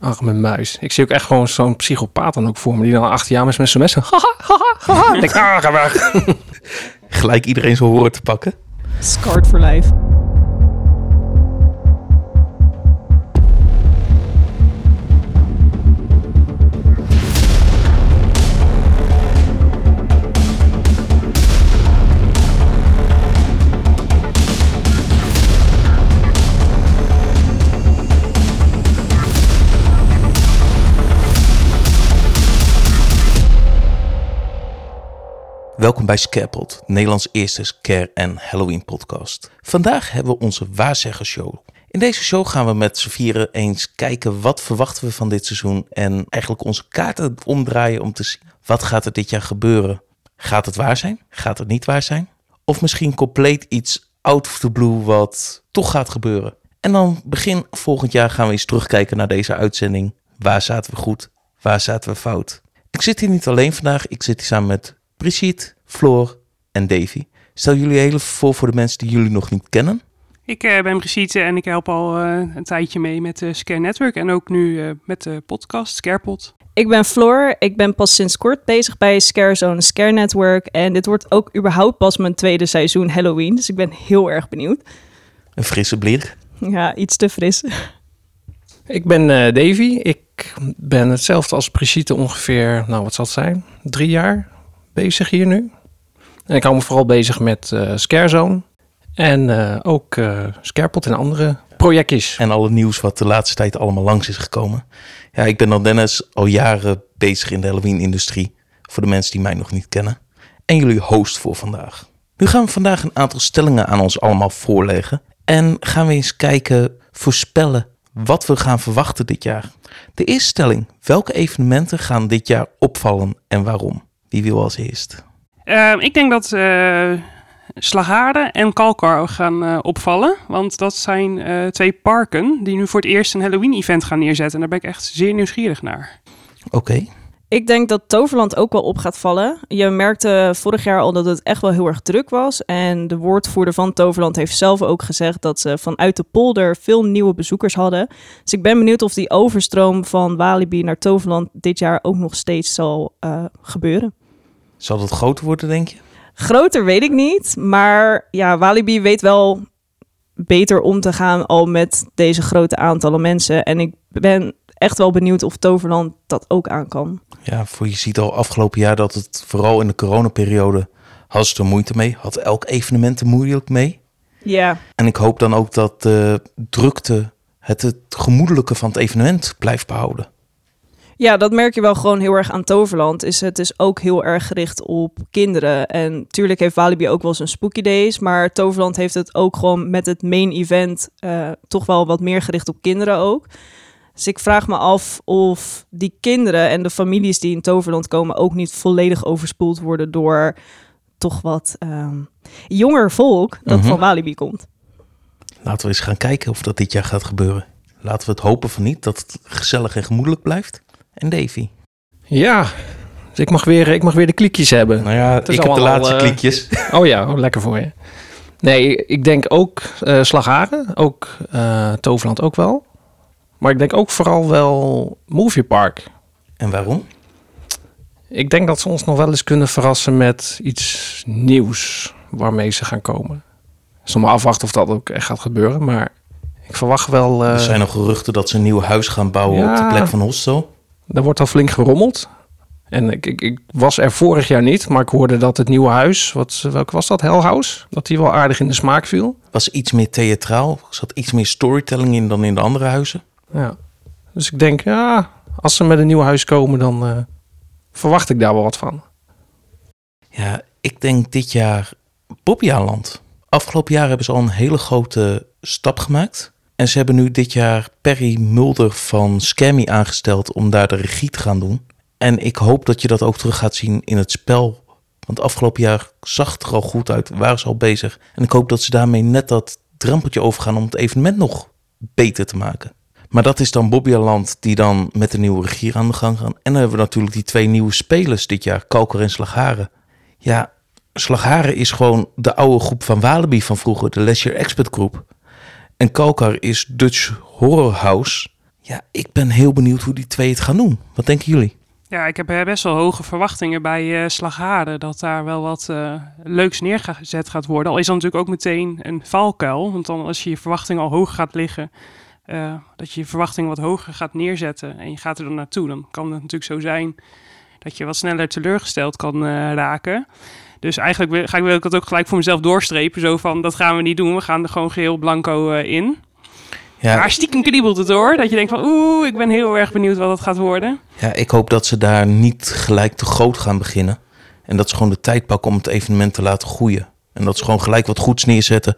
Ach, mijn muis. Ik zie ook echt gewoon zo'n psychopaat dan ook voor me. Die dan achter jou met zijn messen. Haha, haha, haha. Ik denk, ah, ga weg. Gelijk iedereen zijn horen te pakken. Scarred for life. Welkom bij Scarepot, Nederlands eerste scare- en Halloween podcast. Vandaag hebben we onze waarzeggershow. In deze show gaan we met z'n eens kijken wat verwachten we van dit seizoen en eigenlijk onze kaarten omdraaien om te zien wat gaat er dit jaar gebeuren. Gaat het waar zijn? Gaat het niet waar zijn? Of misschien compleet iets out of the blue wat toch gaat gebeuren. En dan begin volgend jaar gaan we eens terugkijken naar deze uitzending. Waar zaten we goed? Waar zaten we fout? Ik zit hier niet alleen vandaag. Ik zit hier samen met Brigitte, Floor en Davy. Stel jullie even voor voor de mensen die jullie nog niet kennen. Ik eh, ben Brigitte en ik help al eh, een tijdje mee met de Scare Network en ook nu eh, met de podcast Scarepot. Ik ben Floor. Ik ben pas sinds kort bezig bij Scare Zone Scare Network. En dit wordt ook überhaupt pas mijn tweede seizoen Halloween. Dus ik ben heel erg benieuwd. Een frisse blik. Ja, iets te fris. Ik ben eh, Davy. Ik ben hetzelfde als Brigitte ongeveer, nou wat zal het zijn, drie jaar bezig hier nu. En ik hou me vooral bezig met eh Scarezone en eh, ook eh Scarepot en andere projectjes. En al het nieuws wat de laatste tijd allemaal langs is gekomen. Ja, ik ben dan Dennis al jaren bezig in de Halloween-industrie. Voor de mensen die mij nog niet kennen. En jullie host voor vandaag. Nu gaan we vandaag een aantal stellingen aan ons allemaal voorleggen. En gaan we eens kijken, voorspellen wat we gaan verwachten dit jaar. De eerste stelling. Welke evenementen gaan dit jaar opvallen en waarom? Wie wil als eerst? Eh, ik denk dat eh Slaghade en Kalkar gaan eh, opvallen, want dat zijn eh, twee parken die nu voor het eerst een Halloween-event gaan neerzetten. En daar ben ik echt zeer nieuwsgierig naar. Oké. Ik denk dat Toverland ook wel op gaat vallen. Je merkte vorig jaar al dat het echt wel heel erg druk was. En de woordvoerder van Toverland heeft zelf ook gezegd dat ze vanuit de polder veel nieuwe bezoekers hadden. Dus ik ben benieuwd of die overstroom van Walibi naar Toverland dit jaar ook nog steeds zal eh, gebeuren. Zal dat groter worden, denk je? Groter weet ik niet, maar ja, Walibi weet wel beter om te gaan al met deze grote aantallen mensen. En ik ben echt wel benieuwd of Toverland dat ook aan kan. Ja, voor je ziet al afgelopen jaar dat het vooral in de coronaperiode had ze er moeite mee. Had elk evenement er moeilijk mee. Ja, En ik hoop dan ook dat de drukte het, het gemoedelijke van het evenement blijft behouden. Ja, dat merk je wel gewoon heel erg aan Toverland. Is het is ook heel erg gericht op kinderen. En tuurlijk heeft Walibi ook wel zijn spooky days, maar Toverland heeft het ook gewoon met het main event eh, toch wel wat meer gericht op kinderen ook. Dus ik vraag me af of die kinderen en de families die in Toverland komen ook niet volledig overspoeld worden door toch wat ehm, jonger volk dat Mhm. van Walibi komt. Laten we eens gaan kijken of dat dit jaar gaat gebeuren. Laten we het hopen van niet, dat het gezellig en gemoedelijk blijft. En Davy? Ja, dus ik mag weer, ik mag weer de klikjes hebben. Nou ja, ik heb de laatste eh, klikjes. Oh ja, oh, lekker voor je. Nee, ik denk ook eh Slagharen, ook eh, Toverland ook wel. Maar ik denk ook vooral wel Movie Park. En waarom? Ik denk dat ze ons nog wel eens kunnen verrassen met iets nieuws waarmee ze gaan komen. Dus nog maar afwachten of dat ook echt gaat gebeuren. Maar ik verwacht wel... er zijn nog geruchten dat ze een nieuw huis gaan bouwen ja. op de plek van Hostel. Er wordt al flink gerommeld. En ik, ik, ik was er vorig jaar niet, maar ik hoorde dat het nieuwe huis... Wat, welke was dat? Hell House? Dat die wel aardig in de smaak viel. Was iets meer theatraal. Er zat iets meer storytelling in dan in de andere huizen. Ja. Dus ik denk, ja, als ze met een nieuw huis komen, dan eh, verwacht ik daar wel wat van. Ja, ik denk dit jaar Bobbejaanland. Afgelopen jaar hebben ze al een hele grote stap gemaakt. En ze hebben nu dit jaar Perry Mulder van Scammy aangesteld om daar de regie te gaan doen. En ik hoop dat je dat ook terug gaat zien in het spel. Want afgelopen jaar zag het er al goed uit, waren ze al bezig. En ik hoop dat ze daarmee net dat drempeltje overgaan om het evenement nog beter te maken. Maar dat is dan Bobbejaanland die dan met de nieuwe regie aan de gang gaan. En dan hebben we natuurlijk die twee nieuwe spelers dit jaar, Kalker en Slagharen. Ja, Slagharen is gewoon de oude groep van Walibi van vroeger, de Leisure Expert Groep. En Kalkar is Dutch Horror House. Ja, ik ben heel benieuwd hoe die twee het gaan doen. Wat denken jullie? Ja, ik heb eh, best wel hoge verwachtingen bij uh. Dat daar wel wat uh, leuks neergezet gaat worden. Al is dan natuurlijk ook meteen een valkuil. Want dan als je je verwachtingen al hoog gaat liggen... Dat je je verwachtingen wat hoger gaat neerzetten en je gaat er dan naartoe. Dan kan het natuurlijk zo zijn dat je wat sneller teleurgesteld kan raken. Dus eigenlijk wil, ga ik, wil ik dat ook gelijk voor mezelf doorstrepen. Zo van, dat gaan we niet doen. We gaan er gewoon geheel blanco in. Ja. Maar stiekem kriebelt het hoor. Dat je denkt van oeh, ik ben heel erg benieuwd wat het gaat worden. Ja, ik hoop dat ze daar niet gelijk te groot gaan beginnen. En dat ze gewoon de tijd pakken om het evenement te laten groeien. En dat ze gewoon gelijk wat goeds neerzetten.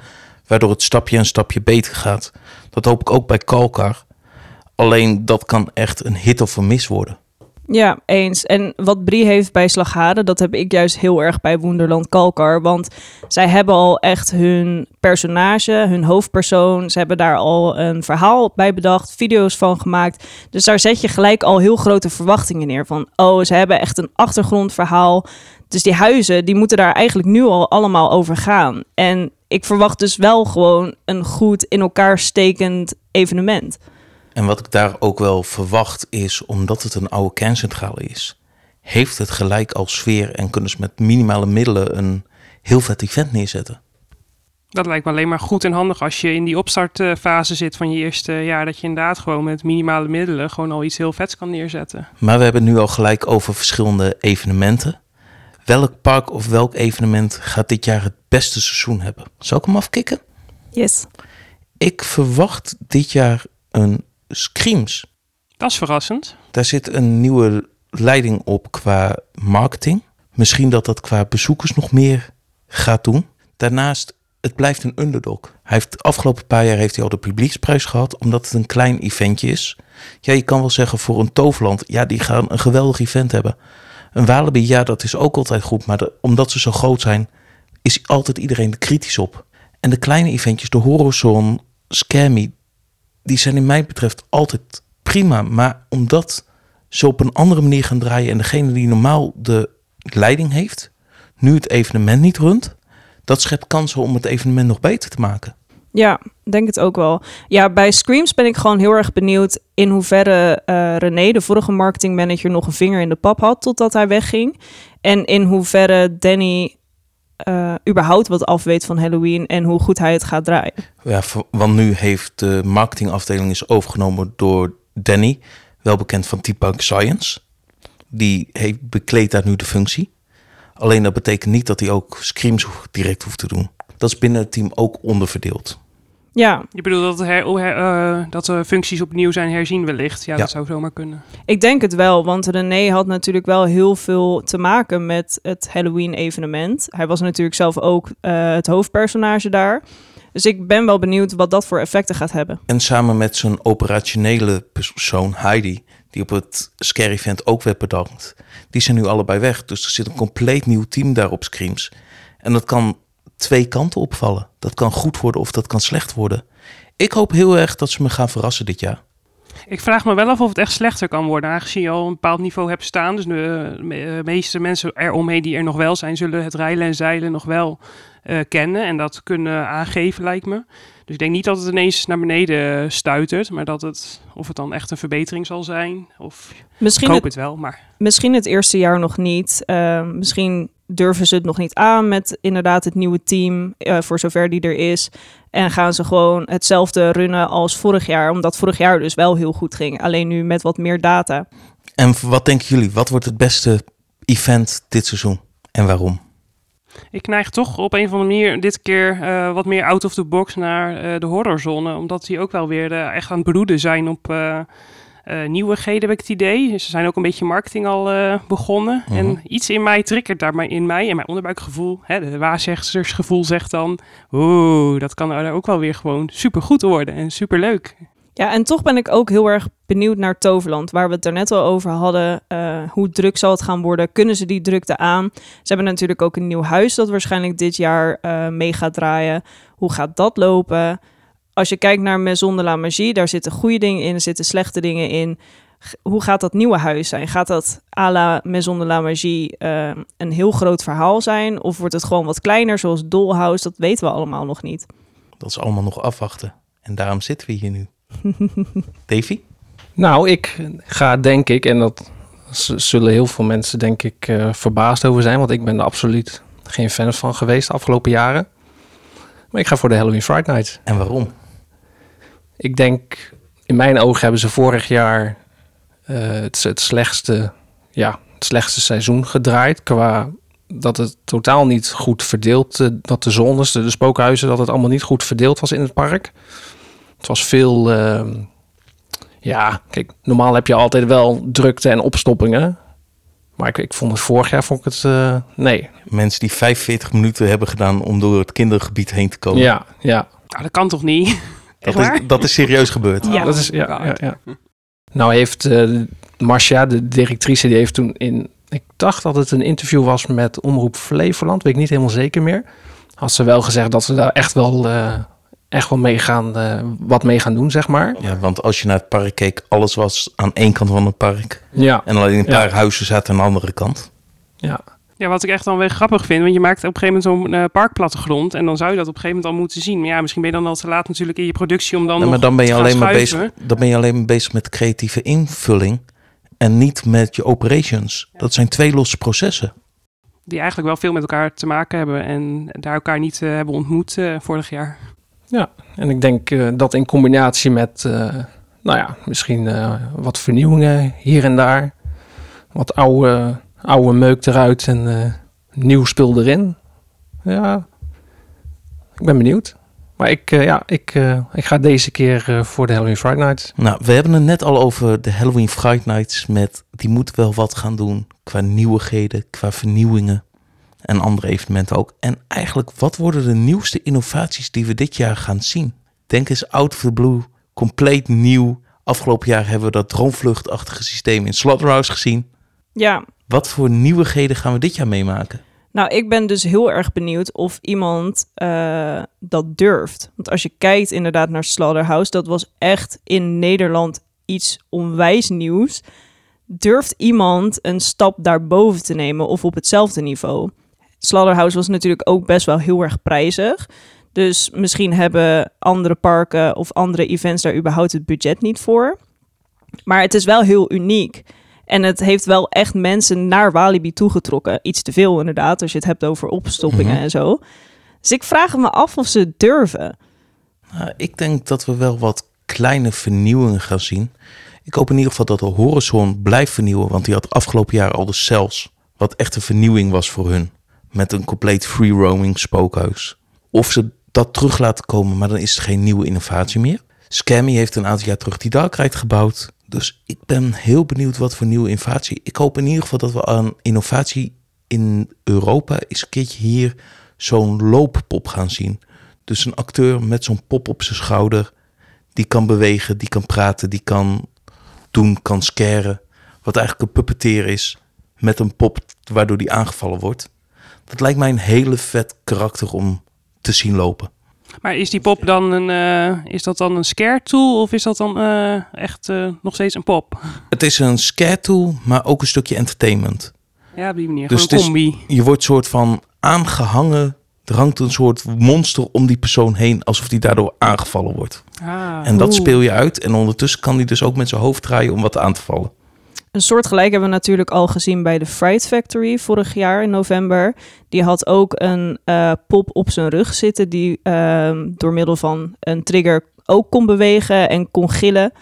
Waardoor het stapje een stapje beter gaat. Dat hoop ik ook bij Kalkar. Alleen dat kan echt een hit of een mis worden. Ja, eens. En wat Brie heeft bij Slaghade, dat heb ik juist heel erg bij Wonderland Kalkar. Want zij hebben al echt hun personage, hun hoofdpersoon. Ze hebben daar al een verhaal bij bedacht, video's van gemaakt. Dus daar zet je gelijk al heel grote verwachtingen neer. Van, oh, ze hebben echt een achtergrondverhaal. Dus die huizen, die moeten daar eigenlijk nu al allemaal over gaan. En ik verwacht dus wel gewoon een goed in elkaar stekend evenement. En wat ik daar ook wel verwacht is, omdat het een oude kerncentrale is, heeft het gelijk als sfeer en kunnen ze met minimale middelen een heel vet event neerzetten. Dat lijkt me alleen maar goed en handig als je in die opstartfase zit van je eerste jaar. Dat je inderdaad gewoon met minimale middelen gewoon al iets heel vets kan neerzetten. Maar we hebben nu al gelijk over verschillende evenementen. Welk park of welk evenement gaat dit jaar het beste seizoen hebben? Zal ik hem afkicken? Yes. Ik verwacht dit jaar een Screams. Dat is verrassend. Daar zit een nieuwe leiding op qua marketing. Misschien dat dat qua bezoekers nog meer gaat doen. Daarnaast, het blijft een underdog. Hij heeft de afgelopen paar jaar heeft hij al de publieksprijs gehad, omdat het een klein eventje is. Ja, je kan wel zeggen voor een Toverland, ja, die gaan een geweldig event hebben. Een Walibi, ja, dat is ook altijd goed, maar omdat ze zo groot zijn, is altijd iedereen er kritisch op. En de kleine eventjes, de Horizon, Scammy, die zijn in mij betreft altijd prima. Maar omdat ze op een andere manier gaan draaien en degene die normaal de leiding heeft, nu het evenement niet runt, dat schept kansen om het evenement nog beter te maken. Ja, denk het ook wel. Ja, bij Screams ben ik gewoon heel erg benieuwd in hoeverre uh, René, de vorige marketingmanager, nog een vinger in de pap had totdat hij wegging. En in hoeverre Danny uh, überhaupt wat afweet van Halloween en hoe goed hij het gaat draaien. Ja, want nu heeft de marketingafdeling is overgenomen door Danny, wel bekend van T-Punk Science. Die heeft, bekleedt daar nu de functie. Alleen dat betekent niet dat hij ook screams direct hoeft te doen. Dat is binnen het team ook onderverdeeld. Ja. Je bedoelt dat, her, uh, dat de functies opnieuw zijn herzien wellicht? Ja, ja, dat zou zomaar kunnen. Ik denk het wel, want René had natuurlijk wel heel veel te maken met het Halloween-evenement. Hij was natuurlijk zelf ook uh, het hoofdpersonage daar. Dus ik ben wel benieuwd wat dat voor effecten gaat hebben. En samen met zijn operationele persoon Heidi, die op het Scary Event ook werd bedankt, die zijn nu allebei weg. Dus er zit een compleet nieuw team daar op Screams. En dat kan twee kanten opvallen. Dat kan goed worden of dat kan slecht worden. Ik hoop heel erg dat ze me gaan verrassen dit jaar. Ik vraag me wel af of het echt slechter kan worden, aangezien je al een bepaald niveau hebt staan. Dus de, eh, meeste mensen eromheen die er nog wel zijn, zullen het rijlen en zeilen nog wel uh, kennen en dat kunnen aangeven, lijkt me. Dus ik denk niet dat het ineens naar beneden stuitert, maar dat het, of het dan echt een verbetering zal zijn. Of misschien ik hoop het, het wel, maar... Misschien het eerste jaar nog niet. Uh, misschien durven ze het nog niet aan met inderdaad het nieuwe team, uh, voor zover die er is. En gaan ze gewoon hetzelfde runnen als vorig jaar, omdat vorig jaar dus wel heel goed ging. Alleen nu met wat meer data. En wat denken jullie, wat wordt het beste event dit seizoen en waarom? Ik neig toch op een of andere manier dit keer uh, wat meer out of the box naar uh, de horrorzone. Omdat die ook wel weer uh, echt aan het broeden zijn op uh, nieuwigheden, heb ik het idee. Ze zijn ook een beetje marketing al uh, begonnen. En mhm. iets in mij triggert daar maar in mij, in mijn onderbuikgevoel. Hè, de waarzeggersgevoel zegt dan... Oeh, dat kan er ook wel weer gewoon super goed worden en super leuk. Ja, en toch ben ik ook heel erg benieuwd naar Toverland, waar we het er net al over hadden. Uh, hoe druk zal het gaan worden? Kunnen ze die drukte aan? Ze hebben natuurlijk ook een nieuw huis dat waarschijnlijk dit jaar uh, mee gaat draaien. Hoe gaat dat lopen? Als je kijkt naar Maison de la Magie, daar zitten goede dingen in, er zitten slechte dingen in. Hoe gaat dat nieuwe huis zijn? Gaat dat à la Maison de la Magie uh, een heel groot verhaal zijn? Of wordt het gewoon wat kleiner, zoals Dollhouse? Dat weten we allemaal nog niet. Dat is allemaal nog afwachten. En daarom zitten we hier nu. Davy? Nou, ik ga denk ik, en dat zullen heel veel mensen denk ik eh, verbaasd over zijn, want ik ben er absoluut geen fan van geweest de afgelopen jaren. Maar ik ga voor de Halloween Friday Night. En waarom? Ik denk, in mijn ogen hebben ze vorig jaar eh, het, het, slechtste, ja, het slechtste seizoen gedraaid. Qua dat het totaal niet goed verdeeld, eh, dat de zones, de, de spookhuizen, dat het allemaal niet goed verdeeld was in het park. Het was veel, eh, ja, kijk, normaal heb je altijd wel drukte en opstoppingen. Maar ik, ik vond het vorig jaar, vond ik het, eh, nee. Mensen die 45 minuten hebben gedaan om door het kindergebied heen te komen. Ja, ja. Nou, dat kan toch niet? Dat, is, dat is serieus gebeurd. Ja. dat is, ja, God. ja, ja. Nou heeft eh Marcia, de directrice, die heeft toen in... Ik dacht dat het een interview was met Omroep Flevoland. Weet ik niet helemaal zeker meer. Had ze wel gezegd dat ze daar echt wel, eh, echt wel mee gaan, eh, wat mee gaan doen, zeg maar. Ja, want als je naar het park keek, alles was aan één kant van het park. Ja, En alleen een Ja. paar huizen zaten aan de andere kant. ja. Ja, wat ik echt dan weer grappig vind, want je maakt op een gegeven moment zo'n eh, parkplattegrond en dan zou je dat op een gegeven moment al moeten zien. Maar ja, misschien ben je dan al te laat natuurlijk in je productie om dan Nee, nog maar dan ben je te gaan alleen maar schuiven. bezig. Dan ben je alleen maar bezig met creatieve invulling. En niet met je operations. Dat zijn twee losse processen. Die eigenlijk wel veel met elkaar te maken hebben en daar elkaar niet eh, hebben ontmoet eh, vorig jaar. En ik denk eh, dat in combinatie met, eh, nou ja, misschien eh, wat vernieuwingen hier en daar. Wat oude, oude meuk eruit en eh, nieuw spul erin. Ja, ik ben benieuwd. Maar ik, eh, ja, ik, eh, ik ga deze keer eh, voor de Halloween Friday Night. Nou, we hebben het net al over de Halloween Fright Nights. Met, die moeten wel wat gaan doen qua nieuwigheden, qua vernieuwingen. En andere evenementen ook. En eigenlijk, wat worden de nieuwste innovaties die we dit jaar gaan zien? Denk eens out of the blue, compleet nieuw. Afgelopen jaar hebben we dat droomvluchtachtige systeem in Slaughterhouse gezien. Ja, Wat voor nieuwigheden gaan we dit jaar meemaken? nou, ik ben dus heel erg benieuwd of iemand eh, dat durft. Want als je kijkt inderdaad naar Slaughterhouse, dat was echt in Nederland iets onwijs nieuws. Durft iemand een stap daarboven te nemen of op hetzelfde niveau? Slaughterhouse was natuurlijk ook best wel heel erg prijzig. Dus misschien hebben andere parken of andere events daar überhaupt het budget niet voor. Maar het is wel heel uniek. En het heeft wel echt mensen naar Walibi toegetrokken. Iets te veel inderdaad, als je het hebt over opstoppingen Mhm. en zo. Dus ik vraag me af of ze durven. Nou, ik denk dat we wel wat kleine vernieuwingen gaan zien. Ik hoop in ieder geval dat de Horizon blijft vernieuwen, want die had afgelopen jaar al de Cells, wat echt een vernieuwing was voor hun. Met een compleet free roaming spookhuis. Of ze dat terug laten komen, maar dan is het geen nieuwe innovatie meer. Scammy heeft een aantal jaar terug die Dark Ride gebouwd. Dus ik ben heel benieuwd wat voor nieuwe innovatie. Ik hoop in ieder geval dat we aan innovatie in Europa eens een keertje hier zo'n looppop gaan zien. Dus een acteur met zo'n pop op zijn schouder. Die kan bewegen, die kan praten, die kan doen, kan scaren. Wat eigenlijk een puppeteer is met een pop waardoor die aangevallen wordt. Dat lijkt mij een hele vet karakter om te zien lopen. Maar is die pop dan een, eh, is dat dan een scare tool of is dat dan eh, echt eh, nog steeds een pop? Het is een scare tool, maar ook een stukje entertainment. Ja, op die manier. Dus een is- combi. Je wordt soort van aangehangen. Er hangt een soort monster om die persoon heen, alsof die daardoor aangevallen wordt. Ah. En dat Oeh. speel je uit. En ondertussen kan hij dus ook met zijn hoofd draaien om wat aan te vallen. Een soortgelijk hebben we natuurlijk al gezien bij de Fright Factory vorig jaar in november. Die had ook een eh, pop op zijn rug zitten die ehm, door middel van een trigger ook kon bewegen en kon gillen.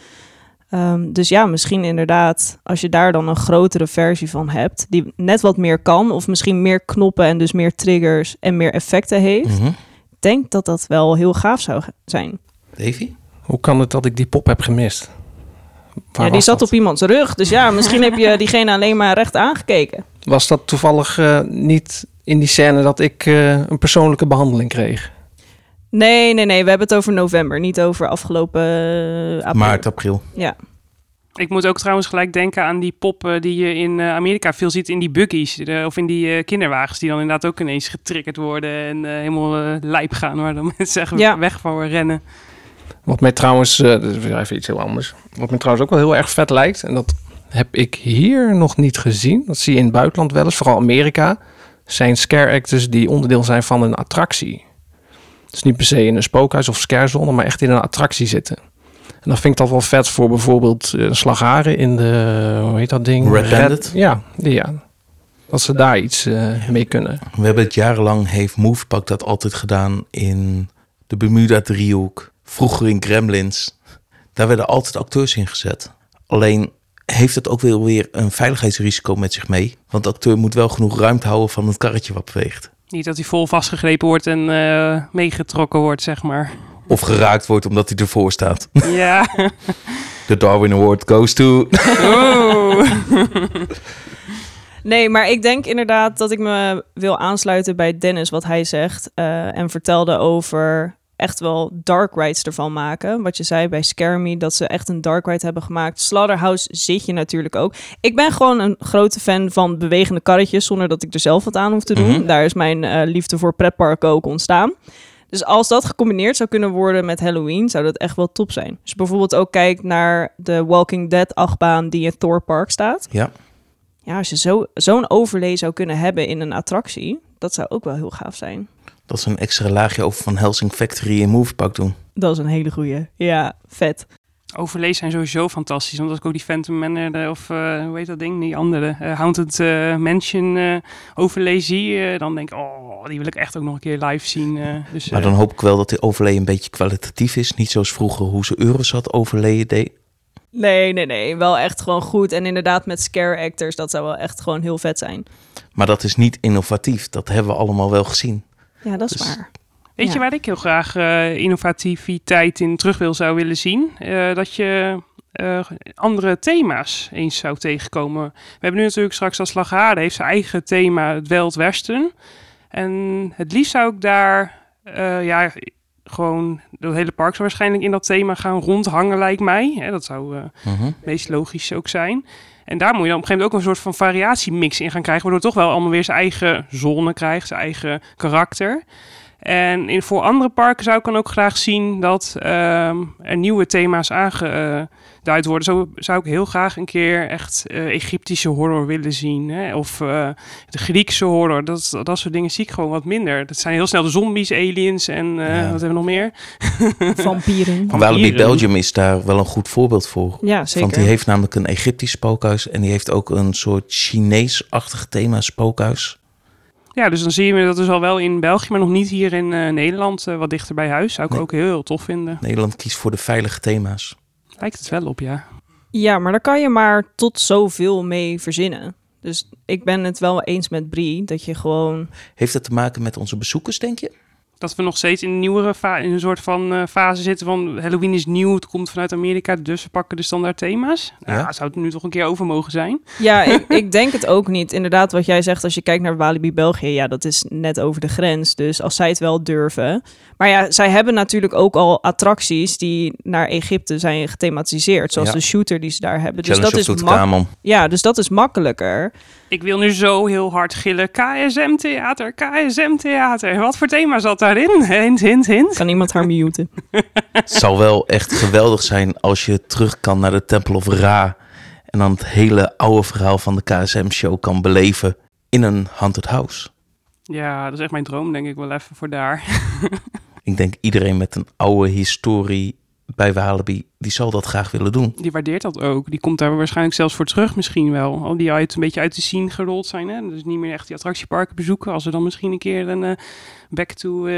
Ehm, dus ja, misschien inderdaad, als je daar dan een grotere versie van hebt, die net wat meer kan, of misschien meer knoppen en dus meer triggers en meer effecten heeft, Mhm. ik denk dat dat wel heel gaaf zou zijn. Davy? Hoe kan het dat ik die pop heb gemist? Waar ja, die zat dat? op iemands rug, dus ja, misschien heb je diegene alleen maar recht aangekeken. Was dat toevallig eh, niet in die scène dat ik eh, een persoonlijke behandeling kreeg? Nee, nee, nee. We hebben het over november, niet over afgelopen eh, april. Maart, april. Ja. Ik moet ook trouwens gelijk denken aan die pop eh, die je in eh, Amerika veel ziet in die buggies. de- of in die eh, kinderwagens die dan inderdaad ook ineens getriggerd worden en eh, helemaal eh, lijp gaan. Waar dan mensen echt Ja. weg van rennen. Wat mij trouwens, eh, dat is weer even iets heel anders. Wat mij trouwens ook wel heel erg vet lijkt. En dat heb ik hier nog niet gezien. Dat zie je in het buitenland wel eens, vooral Amerika. Zijn scare actors die onderdeel zijn van een attractie. Dus niet per se in een spookhuis of scarezone, maar echt in een attractie zitten. En dan vind ik dat wel vet voor bijvoorbeeld uh, Slagaren in de, hoe heet dat ding? Red Bandit? ja, ja. Dat ze daar iets uh, mee kunnen. We hebben het jarenlang, heeft Movepak dat altijd gedaan in de Bermuda-driehoek. Vroeger in Gremlins. Daar werden altijd acteurs in gezet. Alleen heeft het ook weer, weer een veiligheidsrisico met zich mee. Want de acteur moet wel genoeg ruimte houden van het karretje wat beweegt. Niet dat hij vol vastgegrepen wordt en uh, meegetrokken wordt, zeg maar. Of geraakt wordt omdat hij ervoor staat. Ja. De Darwin Award goes to... Nee, maar ik denk inderdaad dat ik me wil aansluiten bij Dennis, wat hij zegt. Uh, en vertelde over echt wel dark rides ervan maken. Wat je zei bij Scare Me, dat ze echt een dark ride hebben gemaakt. Slaughterhouse zit je natuurlijk ook. Ik ben gewoon een grote fan van bewegende karretjes, zonder dat ik er zelf wat aan hoef te doen. Mm -hmm. Daar is mijn uh, liefde voor pretparken ook ontstaan. Dus als dat gecombineerd zou kunnen worden met Halloween, zou dat echt wel top zijn. Dus bijvoorbeeld ook kijk naar de Walking Dead achtbaan die in Thor Park staat. Ja. Ja, als je zo, zo'n overlay zou kunnen hebben in een attractie, dat zou ook wel heel gaaf zijn. Dat is een extra laagje over van Helsing Factory in Movepak doen. Dat is een hele goeie. Ja, vet. Overlees zijn sowieso fantastisch. Want als ik ook die Phantom Manor of uh, hoe heet dat ding, die andere uh, Haunted uh, Mansion overlay zie, dan denk ik, oh, die wil ik echt ook nog een keer live zien. dus, maar dan hoop ik wel dat die overlay een beetje kwalitatief is. Niet zoals vroeger hoe ze Eurosat overlayen deed. Nee, nee, nee. Wel echt gewoon goed. En inderdaad met scare actors, dat zou wel echt gewoon heel vet zijn. Maar dat is niet innovatief. Dat hebben we allemaal wel gezien. Ja, dat is dus... waar. Weet ja. je waar ik heel graag uh, innovativiteit in terug wil zou willen zien? Uh, dat je uh, andere thema's eens zou tegenkomen. We hebben nu natuurlijk straks als Slaghaarde heeft zijn eigen thema, het Wild Westen. En het liefst zou ik daar, ja, gewoon het hele park zou waarschijnlijk in dat thema gaan rondhangen, lijkt mij. Hè, dat zou uh, -huh. het meest logisch ook zijn. En daar moet je dan op een gegeven moment ook een soort van variatiemix in gaan krijgen, waardoor het toch wel allemaal weer zijn eigen zone krijgt, zijn eigen karakter. En in, voor andere parken zou ik dan ook graag zien dat uh, er nieuwe thema's aangeduid worden. Zo zou ik heel graag een keer echt uh, Egyptische horror willen zien. Hè? Of uh, de Griekse horror. Dat, dat soort dingen zie ik gewoon wat minder. Dat zijn heel snel de zombies, aliens en uh, ja. wat hebben we nog meer? Vampieren. Walibi Belgium is daar wel een goed voorbeeld voor. Ja, zeker. Want die heeft namelijk een Egyptisch spookhuis. En die heeft ook een soort Chinees-achtig thema spookhuis. Ja, dus dan zie je dat dus al wel in België, maar nog niet hier in uh, Nederland, uh, wat dichter bij huis. Zou ik nee. ook heel, heel tof vinden. Nederland kiest voor de veilige thema's. Lijkt het wel op, ja. Ja, maar daar kan je maar tot zoveel mee verzinnen. Dus ik ben het wel eens met Brie, dat je gewoon... Heeft dat te maken met onze bezoekers, denk je? Dat we nog steeds in een nieuwere in een soort van uh, fase zitten van Halloween is nieuw, het komt vanuit Amerika, dus we pakken de standaard thema's. Nou, ja. zou het nu toch een keer over mogen zijn? Ja, ik, ik, denk het ook niet. Inderdaad, wat jij zegt, als je kijkt naar Walibi België, ja, dat is net over de grens. Dus als zij het wel durven. Maar ja, zij hebben natuurlijk ook al attracties die naar Egypte zijn gethematiseerd, zoals ja. de shooter die ze daar hebben. Dus dat is mak- ja, dus dat is makkelijker. Ik wil nu zo heel hard gillen. KSM-theater, KSM-theater. Wat voor thema zat daarin? Hint, hint, hint. Kan iemand haar muten? Het zou wel echt geweldig zijn als je terug kan naar de Temple of Ra... en dan het hele oude verhaal van de KSM-show kan beleven in een haunted house. Ja, dat is echt mijn droom, denk ik wel even voor daar. ik denk iedereen met een oude historie bij Walibi, die zal dat graag willen doen. Die waardeert dat ook. Die komt daar waarschijnlijk zelfs voor terug misschien wel. Al die uit een beetje uit de scene gerold zijn. Hè? Dus niet meer echt die attractieparken bezoeken. Als we dan misschien een keer een uh, back to uh,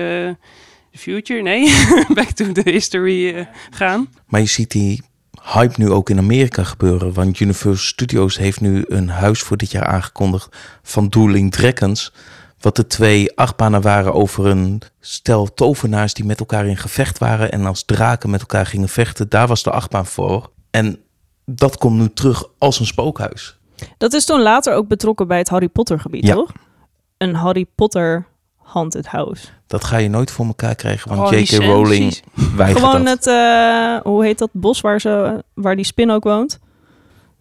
the future, nee, back to the history uh, gaan. Maar je ziet die hype nu ook in Amerika gebeuren. Want Universal Studios heeft nu een huis voor dit jaar aangekondigd van Dueling Dragons wat de twee achtbanen waren over een stel tovenaars die met elkaar in gevecht waren en als draken met elkaar gingen vechten. Daar was de achtbaan voor. En dat komt nu terug als een spookhuis. Dat is toen later ook betrokken bij het Harry Potter gebied, ja. toch? Een Harry Potter haunted house. Dat ga je nooit voor elkaar krijgen, want oh, J.K. Rowling weigert Gewoon dat. het, uh, hoe heet dat bos waar, ze, waar die spin ook woont?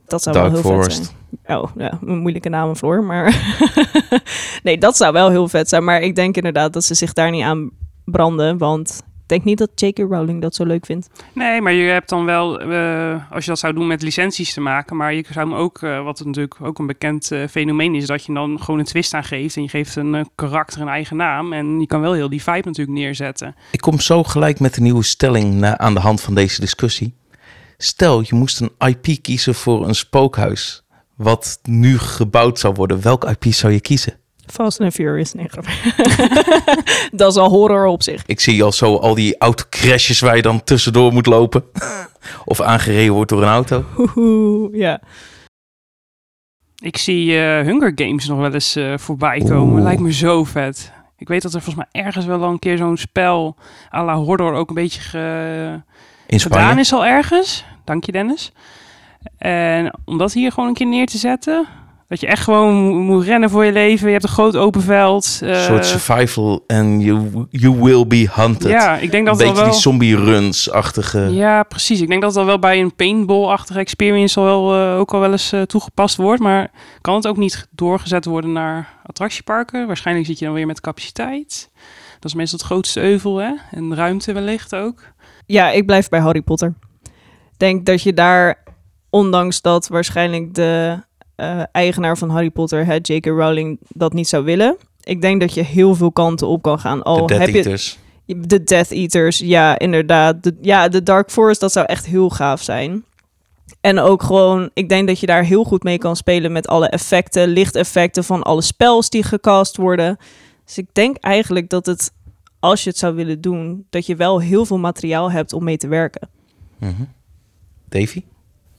Dat zou Dark wel heel Forest. vet zijn. Oh, ja, een moeilijke naam, Floor. Maar nee, dat zou wel heel vet zijn. Maar ik denk inderdaad dat ze zich daar niet aan branden. Want ik denk niet dat J.K. Rowling dat zo leuk vindt. Nee, maar je hebt dan wel, uh, als je dat zou doen met licenties te maken. Maar je zou hem ook, uh, wat natuurlijk ook een bekend uh, fenomeen is, dat je dan gewoon een twist aan geeft. En je geeft een karakter een eigen naam. En je kan wel heel die vibe natuurlijk neerzetten. Ik kom zo gelijk met de nieuwe stelling na, aan de hand van deze discussie. Stel, je moest een IP kiezen voor een spookhuis. Wat nu gebouwd zou worden. Welk IP zou je kiezen? Fast and Furious, nee, dat is al horror op zich. Ik zie al zo al die autocrashes waar je dan tussendoor moet lopen. of aangereden wordt door een auto. Oeh, ja. Ik zie eh, Hunger Games nog wel eens eh, voorbij komen. Oeh. Lijkt me zo vet. Ik weet dat er volgens mij ergens wel al een keer zo'n spel à la horror ook een beetje ge- In gedaan is al ergens. Dank je Dennis. En om dat hier gewoon een keer neer te zetten. Dat je echt gewoon mo- moet rennen voor je leven. Je hebt een groot open veld. Een eh, soort survival and you, you will be hunted. Ja, ik denk een dat al beetje wel... die zombie runs-achtige. Ja, precies. Ik denk dat het al wel bij een paintball-achtige experience al wel, eh, ook al wel eens eh, toegepast wordt. Maar kan het ook niet doorgezet worden naar attractieparken? Waarschijnlijk zit je dan weer met capaciteit. Dat is meestal het grootste euvel, hè? En ruimte wellicht ook. Ja, ik blijf bij Harry Potter. Ik denk dat je daar, ondanks dat waarschijnlijk de eh, eigenaar van Harry Potter, hè, J.K. Rowling, dat niet zou willen. Ik denk dat je heel veel kanten op kan gaan. de Al Death heb je Eaters. de Death Eaters, ja, inderdaad. De, ja, de Dark Forest, dat zou echt heel gaaf zijn. En ook gewoon, ik denk dat je daar heel goed mee kan spelen met alle effecten, lichteffecten van alle spels die gecast worden. Dus ik denk eigenlijk dat het, als je het zou willen doen, dat je wel heel veel materiaal hebt om mee te werken. Mhm. Davy?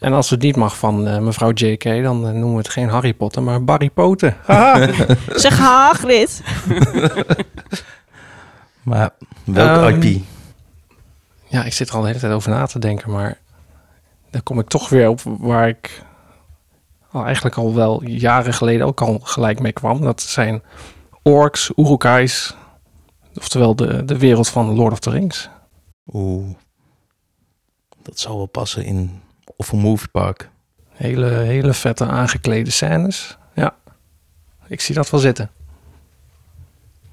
En als het niet mag van eh, mevrouw J.K., dan eh, noemen we het geen Harry Potter, maar Barry. Haha. Zeg Hagrid. Maar welk Ehm, IP? ja, ik zit er al de hele tijd over na te denken, maar dan kom ik toch weer op waar ik al eigenlijk al wel jaren geleden ook al gelijk mee kwam. Dat zijn orks, urukais, oftewel de, de wereld van Lord of the Rings. Oeh. Dat zou wel passen in of een moviepark. Hele, hele vette aangeklede scènes. Ja, ik zie dat wel zitten.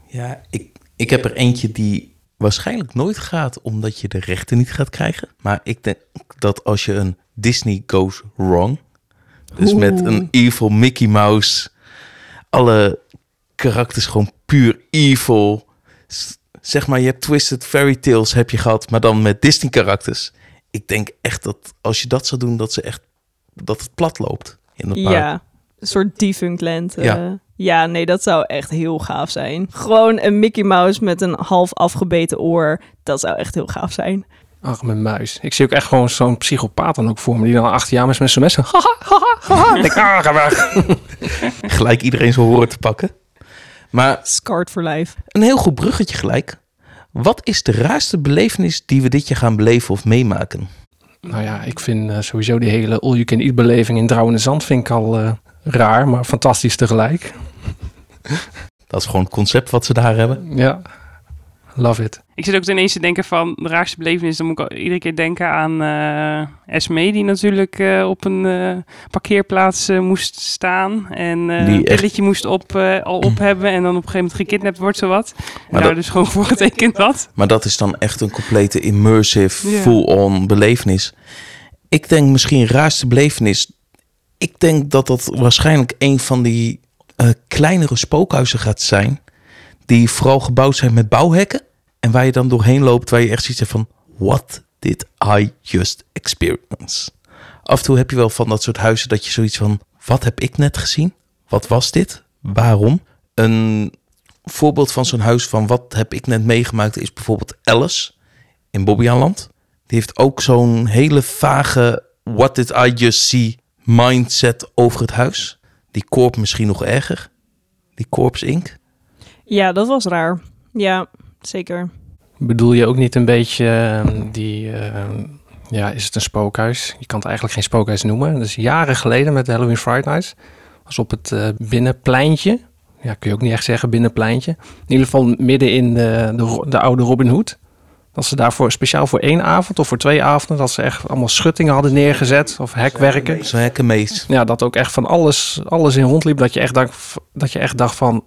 Ja, ik, ik heb er eentje die waarschijnlijk nooit gaat omdat je de rechten niet gaat krijgen. Maar ik denk dat als je een Disney goes wrong, dus met een evil Mickey Mouse, alle karakters gewoon puur evil. Zeg maar, je hebt Twisted Fairy Tales heb je gehad, maar dan met Disney karakters. Ik denk echt dat als je dat zou doen, dat ze echt dat het plat loopt in het park. Ja, een soort defunct land. eh. Ja. ja, nee, dat zou echt heel gaaf zijn. Gewoon een Mickey Mouse met een half afgebeten oor. Dat zou echt heel gaaf zijn. Arme muis. Ik zie ook echt gewoon zo'n psychopaat dan ook voor me, die dan achter je aan is met zijn mes. Haha, haha, haha. Ik denk, ah, ga weg. Gelijk iedereen zijn horen te pakken. Maar Scarred for life. Een heel goed bruggetje gelijk. Wat is de raarste belevenis die we dit jaar gaan beleven of meemaken? Nou ja, ik vind eh, sowieso die hele all-you-can-eat beleving in Drouwende Zand vind ik al eh, raar, maar fantastisch tegelijk. Dat is gewoon het concept wat ze daar hebben. Ja, love it. Ik zit ook ineens te denken van de raarste belevenis. Dan moet ik al iedere keer denken aan eh Esme, die natuurlijk eh, op een eh, parkeerplaats moest staan. En eh Die een echt- pilletje moest op, al op hebben. En dan op een gegeven moment gekidnapt wordt, zowat. En Maar daar dat- dus gewoon voor getekend had. Maar dat is dan echt een complete immersive, Ja. full-on belevenis. Ik denk misschien raarste belevenis. Ik denk dat dat waarschijnlijk een van die eh, kleinere spookhuizen gaat zijn. Die vooral gebouwd zijn met bouwhekken. En waar je dan doorheen loopt, waar je echt hebt van... What did I just experience? Af en toe heb je wel van dat soort huizen dat je zoiets van... Wat heb ik net gezien? Wat was dit? Waarom? Een voorbeeld van zo'n huis van wat heb ik net meegemaakt is bijvoorbeeld Alice in Bobbejaanland. Die heeft ook zo'n hele vage what did I just see mindset over het huis. Die korp misschien nog erger. Die korps Inc. Ja, dat was raar. Ja, zeker. Bedoel je ook niet een beetje eh, die, eh, ja, is het een spookhuis? Je kan het eigenlijk geen spookhuis noemen. Dus jaren geleden met de Halloween Friday Nights was op het eh, binnenpleintje. Ja, kun je ook niet echt zeggen binnenpleintje. In ieder geval midden in de, de, de oude Robin Hood. Dat ze daarvoor speciaal voor één avond of voor twee avonden, dat ze echt allemaal schuttingen hadden neergezet of hekwerken. Zo'n hekkenmees. Ja, dat ook echt van alles, alles in rondliep. Dat je echt dacht, dat je echt dacht van,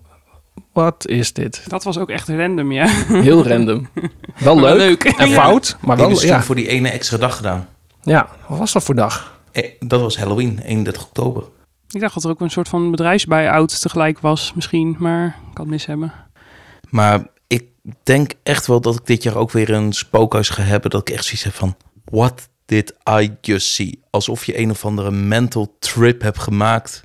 wat is dit? Dat was ook echt random, ja. Heel random. Wel leuk, en Ja. fout, maar wel, ja. voor die ene extra dag gedaan. Ja, wat was dat voor dag? Eh, Dat was Halloween, 31 oktober. Ik dacht dat er ook een soort van bedrijfsbuyout tegelijk was, misschien. Maar ik kan het mis hebben. Maar ik denk echt wel dat ik dit jaar ook weer een spookhuis ga hebben. Dat ik echt zoiets heb van... What dit I Just See. Alsof je een of andere mental trip hebt gemaakt.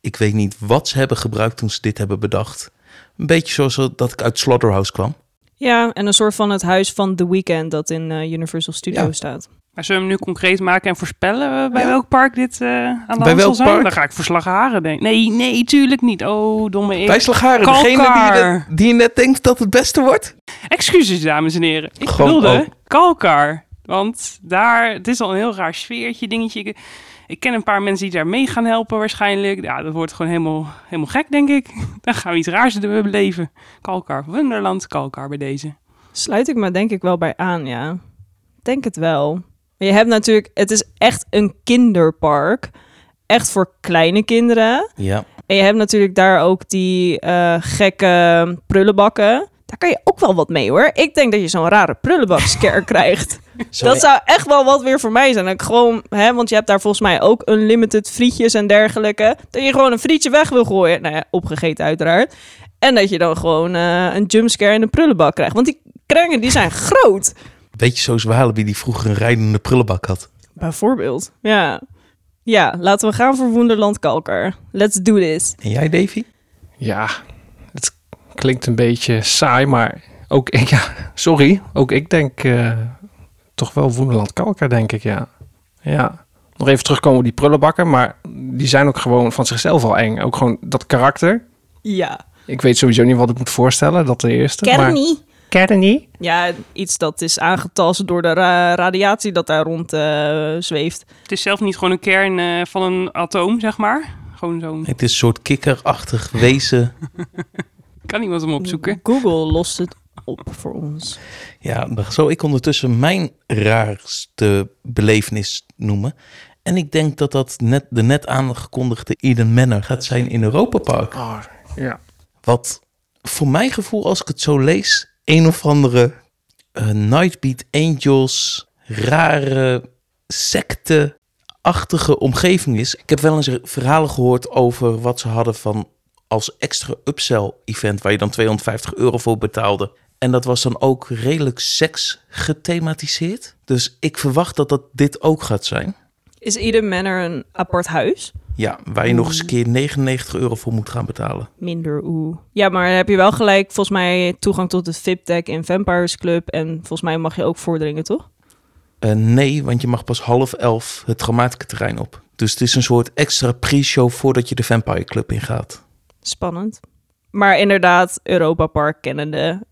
Ik weet niet wat ze hebben gebruikt toen ze dit hebben bedacht. Een beetje zoals dat ik uit Slaughterhouse kwam. Ja, en een soort van het huis van The Weeknd dat in eh, Universal Studios Ja. staat. Maar zullen we hem nu concreet maken en voorspellen eh, bij Ja. welk park dit eh, aan de Bij hand zal welk zijn? park? Dan ga ik voor Slagharen denken. Nee, nee, tuurlijk niet. Oh, domme ik. Bij Slagharen, degene die Kalkar. je, die je net denkt dat het beste wordt. Excuses, dames en heren. Ik Gewoon bedoelde ook. Kalkar. Want daar, het is al een heel raar sfeertje, dingetje. Ik, ken een paar mensen die daar mee gaan helpen waarschijnlijk. Ja, dat wordt gewoon helemaal, helemaal gek, denk ik. Dan gaan we iets raars beleven. Kalkar, Wonderland, Kalkar bij deze. Sluit ik me denk ik wel bij aan, ja. Denk het wel. Maar je hebt natuurlijk, het is echt een kinderpark. Echt voor kleine kinderen. Ja. En je hebt natuurlijk daar ook die eh, gekke prullenbakken. Daar kan je ook wel wat mee hoor. Ik denk dat je zo'n rare prullenbakscare krijgt. Zo- Dat zou echt wel wat weer voor mij zijn. Dat ik gewoon, hè, want je hebt daar volgens mij ook unlimited frietjes en dergelijke. Dat je gewoon een frietje weg wil gooien. Nou ja, opgegeten uiteraard. En dat je dan gewoon eh, een jumpscare in een prullenbak krijgt. Want die krengen die zijn groot. Beetje zoals Walibi die vroeger een rijdende prullenbak had. Bijvoorbeeld. Ja. Ja, laten we gaan voor Wonderland Kalker. Let's do this. En jij, Davy? Ja, klinkt een beetje saai, maar ook ik, ja, sorry, ook ik denk eh, toch wel Woenderland Kalker, denk ik, ja. Ja, nog even terugkomen op die prullenbakken, maar die zijn ook gewoon van zichzelf al eng. Ook gewoon dat karakter. Ja. Ik weet sowieso niet wat ik moet voorstellen, dat de eerste. Kernie. Kernie? Ja, iets dat is aangetast door de ra- radiatie dat daar rond eh, zweeft. Het is zelf niet gewoon een kern eh, van een atoom, zeg maar. Gewoon zo'n... Het is een soort kikkerachtig wezen. Kan iemand hem opzoeken? Google lost het op voor ons. Ja, zal ik ondertussen mijn raarste belevenis noemen. En ik denk dat dat net, de net aangekondigde Eden Manor gaat zijn in Europa Park. Oh, ja. Wat voor mijn gevoel, als ik het zo lees, een of andere eh, Nightbeat Angels, rare secte-achtige omgeving is. Ik heb wel eens verhalen gehoord over wat ze hadden van als extra upsell event waar je dan 250 euro voor betaalde. En dat was dan ook redelijk seks gethematiseerd. Dus ik verwacht dat dat dit ook gaat zijn. Is Eden Manor een apart huis? Ja, waar je nog eens een keer 99 euro voor moet gaan betalen. Minder oeh. Ja, maar heb je wel gelijk volgens mij toegang tot het VIP-deck in Vampires Club. En volgens mij mag je ook vorderingen, toch? Eh, nee, want je mag pas half elf het dramatische terrein op. Dus het is een soort extra pre-show voordat je de Vampire Club ingaat. Spannend. Maar inderdaad, Europa Park kennende.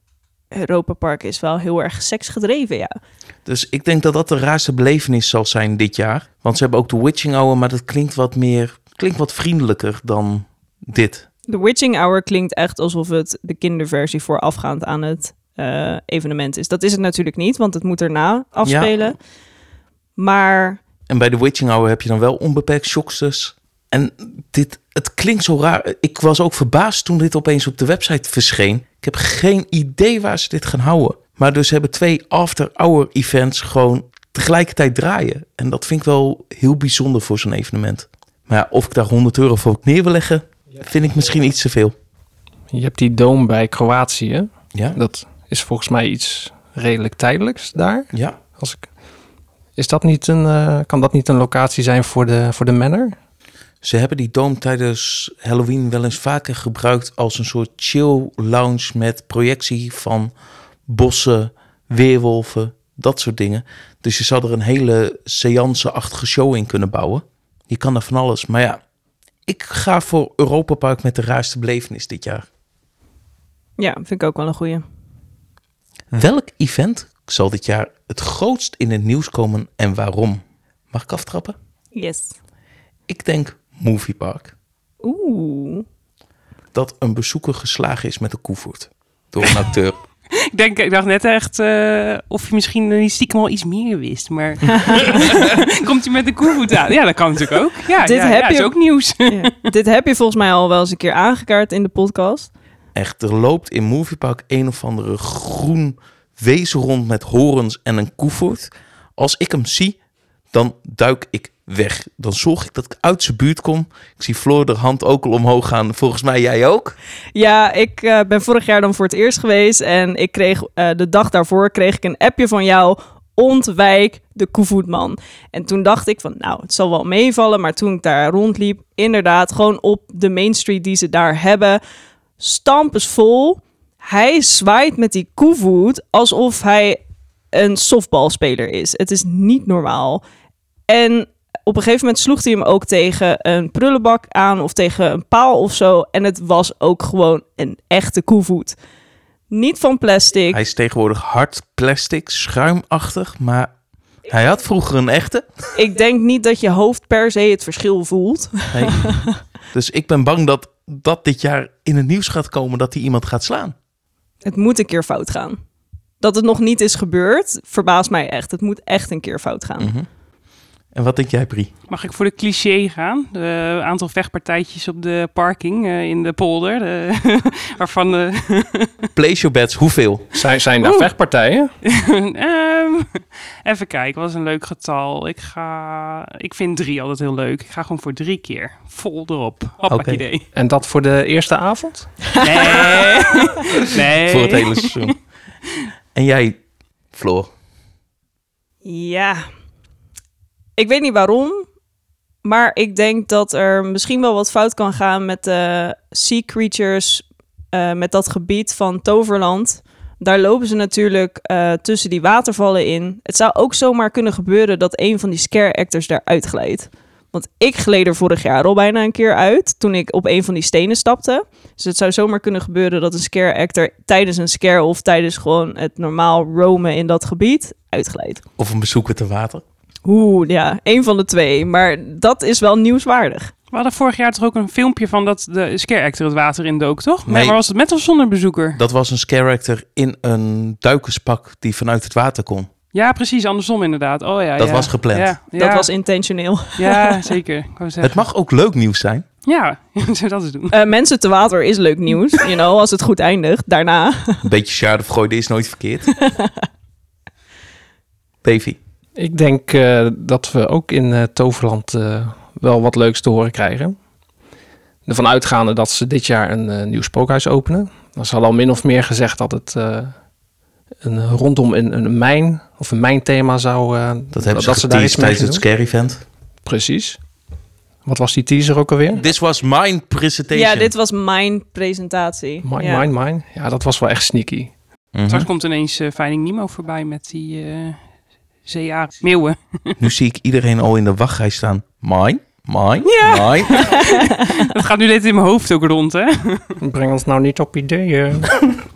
Europa Park is wel heel erg seksgedreven, ja. Dus ik denk dat dat de raarste belevenis zal zijn dit jaar. Want ze hebben ook de Witching Hour, maar dat klinkt wat meer, klinkt wat vriendelijker dan dit. De Witching Hour klinkt echt alsof het de kinderversie voorafgaand aan het eh, evenement is. Dat is het natuurlijk niet, want het moet erna afspelen. Maar En bij de Witching Hour heb je dan wel onbeperkt shocksters. En dit, het klinkt zo raar. Ik was ook verbaasd toen dit opeens op de website verscheen. Ik heb geen idee waar ze dit gaan houden. Maar dus hebben twee after-hour events gewoon tegelijkertijd draaien. En dat vind ik wel heel bijzonder voor zo'n evenement. Maar ja, of ik daar 100 euro voor neer wil leggen, vind ik misschien iets te veel. Je hebt die dome bij Kroatië. Ja? Dat is volgens mij iets redelijk tijdelijks daar. Ja. Als ik... Is dat niet een, eh, kan dat niet een locatie zijn voor de, voor de manor? Ze hebben die dome tijdens Halloween wel eens vaker gebruikt als een soort chill lounge met projectie van bossen, weerwolven, dat soort dingen. Dus je zou er een hele seance-achtige show in kunnen bouwen. Je kan er van alles. Maar ja, ik ga voor Europa Park met de raarste belevenis dit jaar. ja, vind ik ook wel een goeie. Welk event zal dit jaar het grootst in het nieuws komen en waarom? Mag ik aftrappen? Yes. Ik denk Movie Park. Oeh. Dat een bezoeker geslagen is met een koevoet. Door een acteur. Ik, denk, ik dacht net echt eh, of je misschien niet stiekem al iets meer wist. Maar komt hij met de koevoet aan? Ja, dat kan natuurlijk ook. Ja, Dit ja, heb ja, je- is ook nieuws. Ja. Dit heb je volgens mij al wel eens een keer aangekaart in de podcast. Echt, er loopt in Moviepark een of andere groen wezen rond met horens en een koevoet. Als ik hem zie, dan duik ik weg. Dan zorg ik dat ik uit zijn buurt kom. Ik zie Floor de hand ook al omhoog gaan. Volgens mij jij ook. Ja, ik eh, ben vorig jaar dan voor het eerst geweest. En ik kreeg eh, de dag daarvoor kreeg ik een appje van jou ontwijk de koevoetman. En toen dacht ik van, nou, het zal wel meevallen. Maar toen ik daar rondliep, inderdaad, gewoon op de Main Street die ze daar hebben, stampensvol. Hij zwaait met die koevoet alsof hij een softbalspeler is. Het is niet normaal. En op een gegeven moment sloeg hij hem ook tegen een prullenbak aan of tegen een paal of zo. En het was ook gewoon een echte koevoet. Niet van plastic. Hij is tegenwoordig hard plastic, schuimachtig, maar hij had vroeger een echte. Ik denk niet dat je hoofd per se het verschil voelt. Nee. dus ik ben bang dat dat dit jaar in het nieuws gaat komen dat hij iemand gaat slaan. Het moet een keer fout gaan. Dat het nog niet is gebeurd, verbaast mij echt. Het moet echt een keer fout gaan. Mhm. En wat denk jij, Brie? Mag ik voor de cliché gaan? De aantal vechtpartijtjes op de parking eh, in de polder. de- waarvan de... Place your bets, hoeveel? Zijn, zijn daar Oeh. vechtpartijen? Ehm, even kijken, wat is een leuk getal? Ik ga... Ik vind drie altijd heel leuk. Ik ga gewoon voor drie keer. Vol erop. Hoppa Oké. idee. En dat voor de eerste avond? Nee. nee. Voor het hele seizoen. En jij, Floor? Ja. Ik weet niet waarom. Maar ik denk dat er misschien wel wat fout kan gaan met de sea creatures. eh, met dat gebied van Toverland. Daar lopen ze natuurlijk eh, tussen die watervallen in. Het zou ook zomaar kunnen gebeuren dat een van die scare actors daaruit glijdt. Want ik gleed er vorig jaar al bijna een keer uit. Toen ik op een van die stenen stapte. Dus het zou zomaar kunnen gebeuren dat een scare actor tijdens een scare of tijdens gewoon het normaal roamen in dat gebied uitglijdt. Of een bezoeker te water? Oeh, ja, één van de twee. Maar dat is wel nieuwswaardig. We hadden vorig jaar toch ook een filmpje van dat de scare actor het water indook, toch? Nee. Nee. Maar was het met of zonder bezoeker? Dat was een scare actor in een duikerspak die vanuit het water kon. Ja, precies. Andersom inderdaad. Oh ja. Dat ja. was gepland. Ja, ja. Dat was intentioneel. Ja, zeker. Het mag ook leuk nieuws zijn. Ja, dat eens doen? Eh, mensen te water is leuk nieuws, you know, als het goed eindigt. Daarna. Een beetje shard of gooien is nooit verkeerd. Davy. Ik denk eh, dat we ook in eh, Toverland eh, wel wat leuks te horen krijgen. Ervan uitgaande dat ze dit jaar een nieuw spookhuis openen. Dan is al min of meer gezegd dat het eh, een, rondom een, een mijn of een mijnthema zou... eh, Dat hebben ze, dat ze daar iets tijdens het event. Precies. Wat was die teaser ook alweer? This was my presentation. Ja, dit was mijn presentatie. Mine, ja. mine, mine. Ja, dat was wel echt sneaky. Mhm. Straks komt ineens Finding Nemo voorbij met die eh CA meeuwen. Nu zie ik iedereen al in de wachtrij staan. Mine, mine, Ja. mine. Dat gaat nu dit in mijn hoofd ook rond, hè? Breng ons nou niet op ideeën.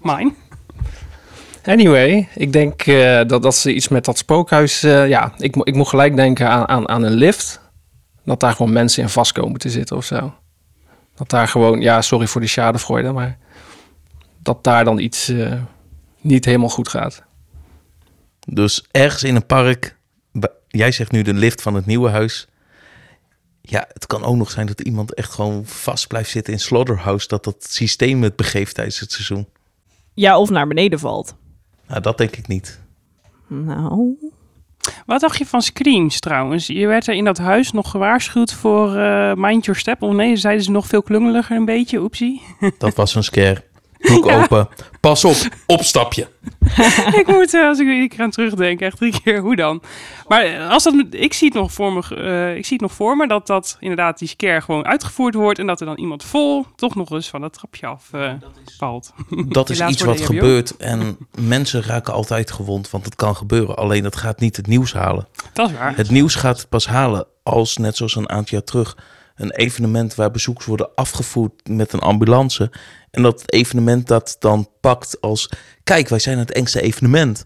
Mine. Anyway, ik denk eh, dat, dat ze iets met dat spookhuis... eh, ja, ik, mo- ik moet gelijk denken aan, aan, aan een lift. Dat daar gewoon mensen in vast komen te zitten of zo. Dat daar gewoon... Ja, sorry voor de schadefreude, maar... Dat daar dan iets eh, niet helemaal goed gaat. Dus ergens in een park. Jij zegt nu de lift van het nieuwe huis. Ja, het kan ook nog zijn dat iemand echt gewoon vast blijft zitten in Slaughterhouse. Dat dat systeem het begeeft tijdens het seizoen. Ja, of naar beneden valt. Nou, dat denk ik niet. Nou, Wat dacht je van Screams trouwens? Je werd er in dat huis nog gewaarschuwd voor eh, Mind Your Step. Of nee, zeiden ze nog veel klungeliger een beetje. Oepsie. Dat was een scare. Doek open. Pas op, opstapje. ik moet, eh, als ik er iedere keer aan terugdenk, echt drie keer, hoe dan? Maar eh, als dat, ik zie het nog voor me, eh, ik zie het nog voor me dat dat inderdaad die scare gewoon uitgevoerd wordt en dat er dan iemand vol toch nog eens van dat trapje af eh, valt. Dat is iets wat gebeurt. En mensen raken altijd gewond, want het kan gebeuren. Alleen het gaat niet het nieuws halen. Dat is waar. Het nieuws gaat het pas halen als, net zoals een aantal jaar terug, een evenement waar bezoekers worden afgevoerd met een ambulance. En dat het evenement dat dan pakt als, kijk, wij zijn het engste evenement.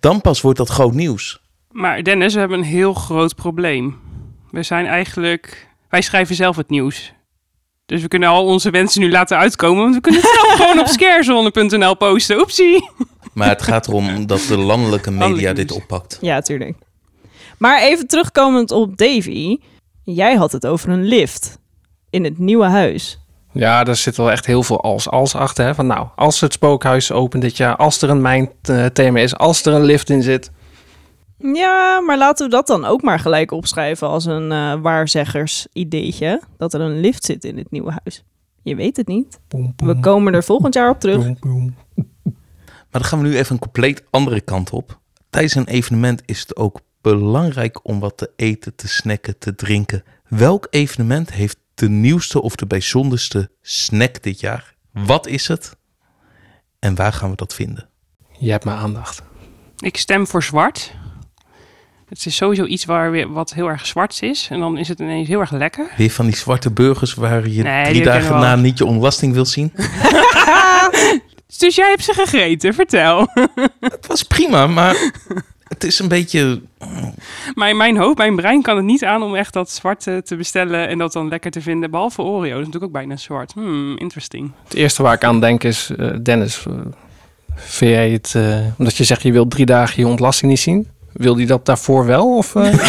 Dan pas wordt dat groot nieuws. Maar Dennis, we hebben een heel groot probleem. We zijn eigenlijk, wij schrijven zelf het nieuws. Dus we kunnen al onze wensen nu laten uitkomen, want we kunnen het zelf gewoon op scarezone.nl posten. Oepsie. Maar het gaat erom dat de landelijke media dit oppakt. ja, tuurlijk. Maar even terugkomend op Davy. Jij had het over een lift in het nieuwe huis. Ja, daar zit wel echt heel veel als-als achter. Hè? Van nou, als het spookhuis opent dit jaar... als er een mijnthema is, als er een lift in zit... Ja, maar laten we dat dan ook maar gelijk opschrijven als een eh waarzeggersideetje. Dat er een lift zit in het nieuwe huis. Je weet het niet. We komen er volgend jaar op terug. Maar dan gaan we nu even een compleet andere kant op. tijdens een evenement is het ook belangrijk om wat te eten, te snacken, te drinken. Welk evenement heeft de nieuwste of de bijzonderste snack dit jaar? Wat is het? En waar gaan we dat vinden? Je hebt mijn aandacht. Ik stem voor zwart. Het is sowieso iets waar weer wat heel erg zwart is. En dan is het ineens heel erg lekker. Weer van die zwarte burgers waar je Nee, drie dagen na niet je ontlasting wil zien. Dus jij hebt ze gegeten, vertel. Het was prima, maar het is een beetje... mijn, mijn hoofd, mijn brein kan het niet aan om echt dat zwarte te bestellen en dat dan lekker te vinden. Behalve Oreo, dat is natuurlijk ook bijna zwart. Hmm, interesting. Het eerste waar ik aan denk is, eh, Dennis, eh, vind jij het, eh, omdat je zegt je wilt drie dagen je ontlasting niet zien, wil die dat daarvoor wel? Of, eh?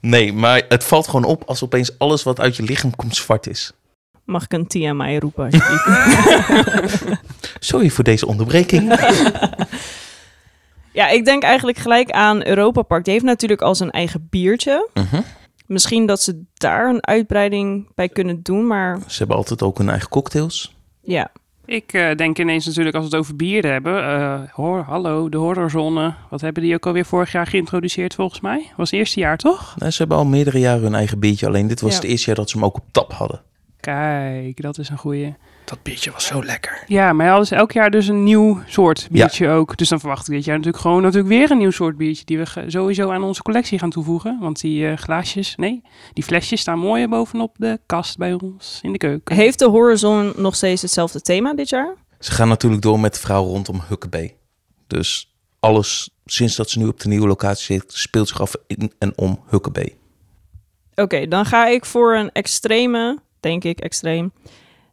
Nee, maar het valt gewoon op als opeens alles wat uit je lichaam komt zwart is. Mag ik een TMI roepen alsjeblieft? Sorry voor deze onderbreking. ja, ik denk eigenlijk gelijk aan Europa Park. Die heeft natuurlijk al zijn eigen biertje. Mhm. Misschien dat ze daar een uitbreiding bij kunnen doen, maar Ze hebben altijd ook hun eigen cocktails. ja. Ik eh, denk ineens natuurlijk als we het over bier hebben. eh, hoor, hallo, de horrorzone. Wat hebben die ook alweer vorig jaar geïntroduceerd volgens mij? Was het eerste jaar toch? Nou, ze hebben al meerdere jaren hun eigen biertje. Alleen dit was Ja. het eerste jaar dat ze hem ook op tap hadden. Kijk, dat is een goeie. Dat biertje was zo lekker. Ja, maar hadden ze elk jaar dus een nieuw soort biertje ook. Dus dan verwacht ik dit jaar natuurlijk gewoon natuurlijk weer een nieuw soort biertje. Die we sowieso aan onze collectie gaan toevoegen. Want die eh, glaasjes, nee, die flesjes staan mooi bovenop de kast bij ons in de keuken. Heeft de Horizon nog steeds hetzelfde thema dit jaar? Ze gaan natuurlijk door met het verhaal rondom Huckabee. Dus alles sinds dat ze nu op de nieuwe locatie zit, speelt zich af in en om Huckabee. Oké, dan ga ik voor een extreme, denk ik extreem.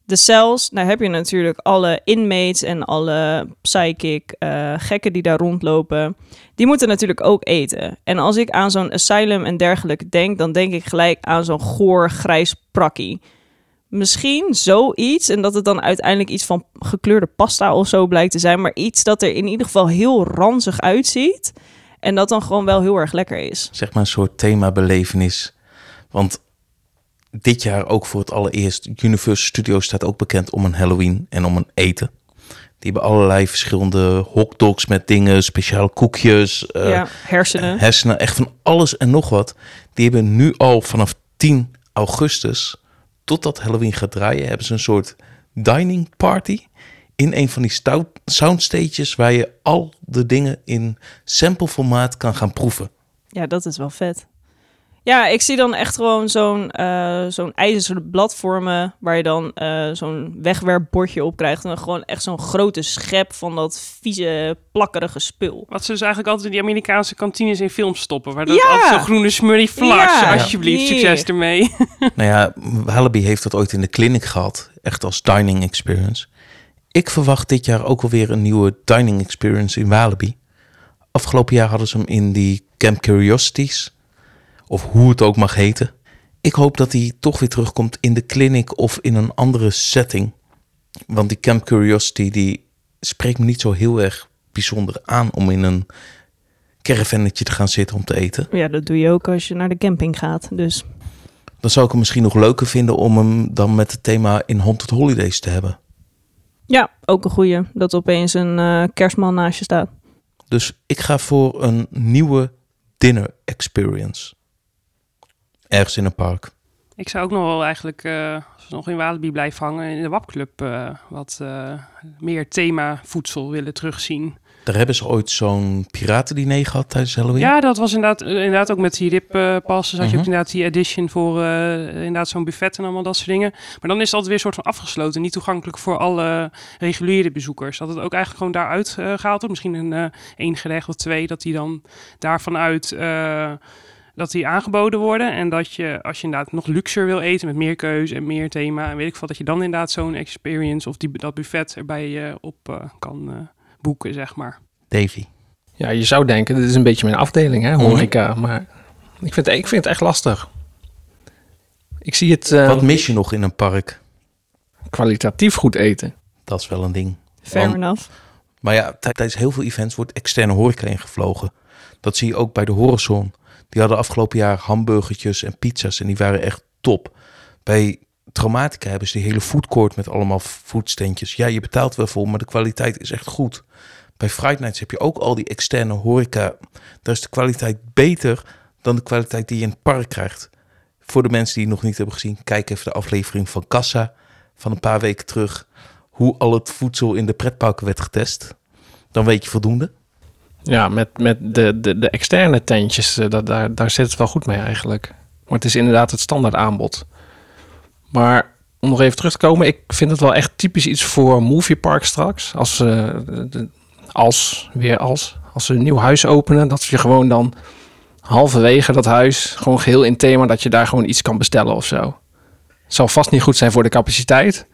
De cells, daar heb je natuurlijk alle inmates en alle psychic eh, gekken die daar rondlopen. Die moeten natuurlijk ook eten. En als ik aan zo'n asylum en dergelijke denk, dan denk ik gelijk aan zo'n goor grijs prakkie. Misschien zoiets en dat het dan uiteindelijk iets van gekleurde pasta of zo blijkt te zijn. Maar iets dat er in ieder geval heel ranzig uitziet. En dat dan gewoon wel heel erg lekker is. Zeg maar een soort themabelevenis. Want dit jaar ook voor het allereerst, Universal Studios staat ook bekend om een Halloween en om een eten. Die hebben allerlei verschillende hotdogs met dingen, speciale koekjes, eh, ja, hersenen. hersenen, echt van alles en nog wat. Die hebben nu al vanaf 10 augustus, totdat Halloween gaat draaien, hebben ze een soort dining party in een van die soundstages waar je al de dingen in sampleformaat kan gaan proeven. Ja, dat is wel vet. Ja, ik zie dan echt gewoon zo'n eh, zo'n ijzeren blad vormen... waar je dan eh, zo'n wegwerpbordje op krijgt... en dan gewoon echt zo'n grote schep van dat vieze, plakkerige spul. Wat ze dus eigenlijk altijd in die Amerikaanse kantines in films stoppen. Waar dat Ja! altijd zo'n groene smurrie. Ja. Alsjeblieft, succes ermee. Nou ja, Walibi heeft dat ooit in de clinic gehad, echt als dining experience. Ik verwacht dit jaar ook alweer een nieuwe dining experience in Walibi. Afgelopen jaar hadden ze hem in die Camp Curiosities, of hoe het ook mag heten. Ik hoop dat hij toch weer terugkomt in de clinic of in een andere setting. Want die Camp Curiosity, die spreekt me niet zo heel erg bijzonder aan om in een caravannetje te gaan zitten om te eten. Ja, dat doe je ook als je naar de camping gaat. Dus Dan zou ik hem misschien nog leuker vinden om hem dan met het thema in Haunted Holidays te hebben. ja, ook een goeie. Dat opeens een eh, kerstman naast je staat. Dus ik ga voor een nieuwe dinner experience. Ergens in een park. Ik zou ook nog wel eigenlijk, eh, als we nog in Walibi blijven hangen, in de WAP-club eh, wat eh, meer thema voedsel willen terugzien. Daar hebben ze ooit zo'n piratendiner gehad tijdens Halloween. Ja, dat was inderdaad, inderdaad ook met die ribpassen. had je Mhm. ook inderdaad die edition voor inderdaad zo'n buffet en allemaal dat soort dingen. Maar dan is het altijd weer een soort van afgesloten. Niet toegankelijk voor alle reguliere bezoekers. Dat het ook eigenlijk gewoon daaruit eh, gehaald wordt. Misschien een één gerecht of twee, dat die dan daarvan uit... dat die aangeboden worden. En dat je, als je inderdaad nog luxer wil eten met meer keuze en meer thema. En weet ik veel, dat je dan inderdaad zo'n experience of die, dat buffet erbij eh, op eh, kan eh, boeken, zeg maar. Davy. Ja, je zou denken, dit is een beetje mijn afdeling, hè, horeca. Maar ik vind, ik vind het echt lastig. Ik zie het eh, Wat mis je nog in een park? kwalitatief goed eten. Dat is wel een ding. Fair Want- enough. Maar ja, tij- tijdens heel veel events wordt externe horeca ingevlogen. Dat zie je ook bij de Horizon. Die hadden afgelopen jaar hamburgertjes en pizza's en die waren echt top. Bij Traumatica hebben ze die hele foodcourt met allemaal foodstandjes. Ja, je betaalt wel voor, maar de kwaliteit is echt goed. Bij Friday Nights heb je ook al die externe horeca. Daar is de kwaliteit beter dan de kwaliteit die je in het park krijgt. Voor de mensen die het nog niet hebben gezien, kijk even de aflevering van Kassa van een paar weken terug. Hoe al het voedsel in de pretparken werd getest. Dan weet je voldoende. Ja, met, met de, de, de externe tentjes, eh, dat, daar, daar zit het wel goed mee eigenlijk. Maar het is inderdaad het standaard aanbod. Maar om nog even terug te komen, ik vind het wel echt typisch iets voor Moviepark straks. Als ze, de- als, weer als, als ze een nieuw huis openen, dat je gewoon dan halverwege dat huis, gewoon geheel in thema, dat je daar gewoon iets kan bestellen of zo. Het zal vast niet goed zijn voor de capaciteit,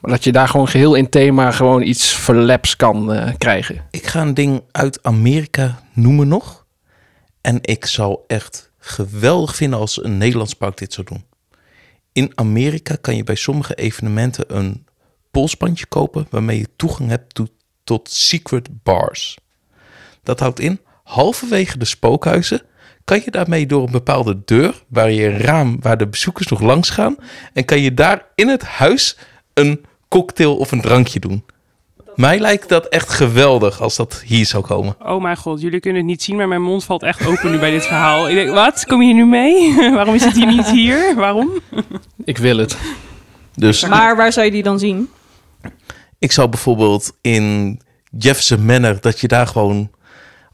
dat je daar gewoon geheel in thema gewoon iets verlaps kan eh, krijgen. Ik ga een ding uit Amerika noemen nog. En ik zou echt geweldig vinden als een Nederlands park dit zou doen. In Amerika kan je bij sommige evenementen een polsbandje kopen waarmee je toegang hebt to- tot secret bars. Dat houdt in, halverwege de spookhuizen kan je daarmee door een bepaalde deur, waar je raam waar de bezoekers nog langs gaan, en kan je daar in het huis een cocktail of een drankje doen. Mij lijkt dat echt geweldig als dat hier zou komen. Oh mijn god, jullie kunnen het niet zien, maar mijn mond valt echt open nu bij dit verhaal. Ik denk, wat? Kom je hier nu mee? Waarom is het hier niet hier? Waarom? Ik wil het. Dus Maar waar zou je die dan zien? ik zou bijvoorbeeld in Jefferson Manor, dat je daar gewoon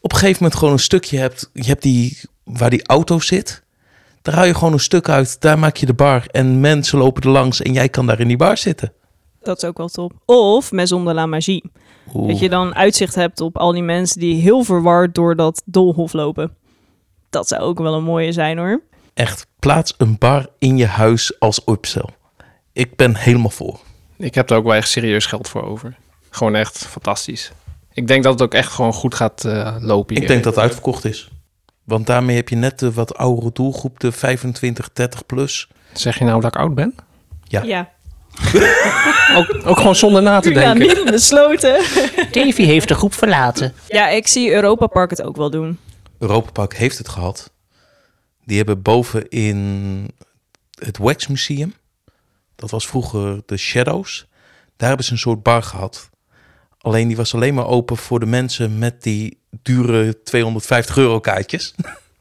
op een gegeven moment gewoon een stukje hebt. Je hebt die, waar die auto zit. Daar haal je gewoon een stuk uit. Daar maak je de bar. En mensen lopen er langs en jij kan daar in die bar zitten. Dat is ook wel top. Of Maison de la Magie. Oeh. Dat je dan uitzicht hebt op al die mensen die heel verward door dat doolhof lopen. Dat zou ook wel een mooie zijn hoor. Echt, plaats een bar in je huis als upsell. Ik ben helemaal voor. Ik heb er ook wel echt serieus geld voor over. Gewoon echt fantastisch. Ik denk dat het ook echt gewoon goed gaat eh, lopen hier. Ik denk dat het uitverkocht is. Want daarmee heb je net de wat oudere doelgroep, de 25, 30 plus. Zeg je nou dat ik oud ben? Ja. Ja, Ook, ook gewoon zonder na te ja denken. niet besloten. Davy heeft de groep verlaten. Ja, ik zie Europa Park het ook wel doen. Europa Park heeft het gehad. Die hebben boven in het Wax Museum, dat was vroeger de Shadows, daar hebben ze een soort bar gehad. Alleen die was alleen maar open voor de mensen met die dure 250 euro kaartjes.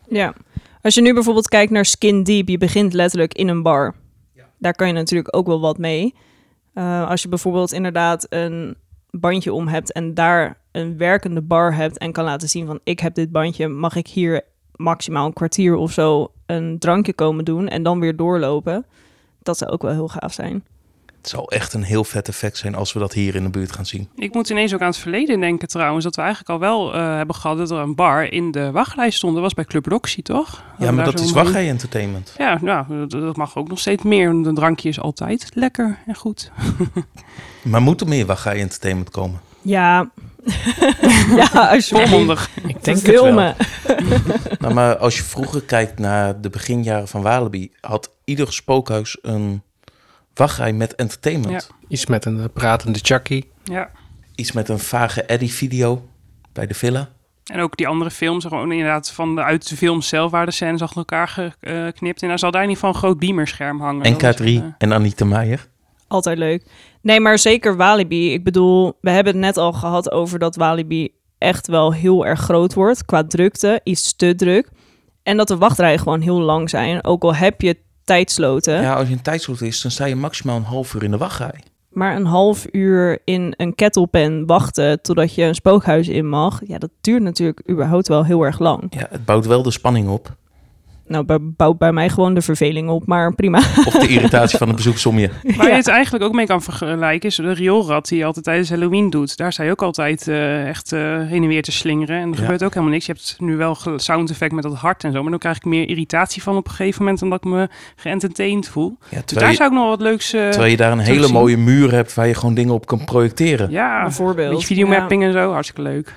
Ja. Als je nu bijvoorbeeld kijkt naar Skin Deep, je begint letterlijk in een bar. Daar kan je natuurlijk ook wel wat mee. Eh, als je bijvoorbeeld inderdaad een bandje om hebt en daar een werkende bar hebt en kan laten zien van ik heb dit bandje, mag ik hier maximaal een kwartier of zo een drankje komen doen en dan weer doorlopen. Dat zou ook wel heel gaaf zijn. Het zou echt een heel vet effect zijn als we dat hier in de buurt gaan zien. Ik moet ineens ook aan het verleden denken trouwens, dat we eigenlijk al wel eh, hebben gehad dat er een bar in de wachtlijst stond. Dat was bij Club Roxy, toch? Ja, maar dat is Wachtrij Entertainment. Ja, nou, dat, dat mag ook nog steeds meer. Een drankje is altijd lekker en goed. Maar moet er meer Wachtrij Entertainment komen? Ja, ja alsjeblieft. Ik denk het Verveel wel. me. Nou, maar als je vroeger kijkt naar de beginjaren van Walibi, had ieder spookhuis een wachtrij met entertainment. Iets met een eh, pratende Chucky. Ja. Iets met een vage Eddie-video bij de villa. En ook die andere films, gewoon inderdaad van de, uit de film zelf waar de scènes achter elkaar geknipt. En dan zal daar in ieder geval een groot beamerscherm hangen. Dat is, NK3 eh, en Anita Meijer. Altijd leuk. Nee, maar zeker Walibi. Ik bedoel, we hebben het net al gehad over dat Walibi echt wel heel erg groot wordt qua drukte, iets te druk. En dat de wachtrijen gewoon heel lang zijn, ook al heb je tijdsloten. Ja, als je een tijdslot is, dan sta je maximaal een half uur in de wachtrij. Maar een half uur in een kettlepen wachten totdat je een spookhuis in mag, ja, dat duurt natuurlijk überhaupt wel heel erg lang. Ja, het bouwt wel de spanning op. Nou, bouwt bij mij gewoon de verveling op, maar prima. Of de irritatie van de bezoeksom je. Waar je het eigenlijk ook mee kan vergelijken is de rioolrat die je altijd tijdens Halloween doet. Daar sta je ook altijd eh, echt eh, heen en weer te slingeren. En er Ja. gebeurt ook helemaal niks. Je hebt nu wel sound effect met dat hart en zo. Maar dan krijg ik meer irritatie van op een gegeven moment dan dat ik me geëntertained voel. Ja, Dus terwijl, daar je, zou ik nog wat leuks... eh, terwijl je daar een hele mooie muur hebt waar je gewoon dingen op kan projecteren. ja, Bijvoorbeeld, Een beetje videomapping en zo. Hartstikke leuk.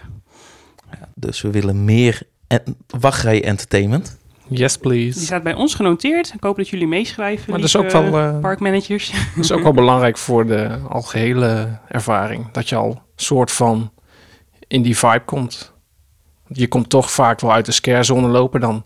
Dus we willen meer en, wachtrij entertainment. Yes, Die please. staat bij ons genoteerd. Ik hoop dat jullie meeschrijven. Maar dat is ook wel, eh, Parkmanagers. Dat is ook wel belangrijk voor de algehele ervaring. Dat je al soort van in die vibe komt. Je komt toch vaak wel uit de scarezone lopen. Dan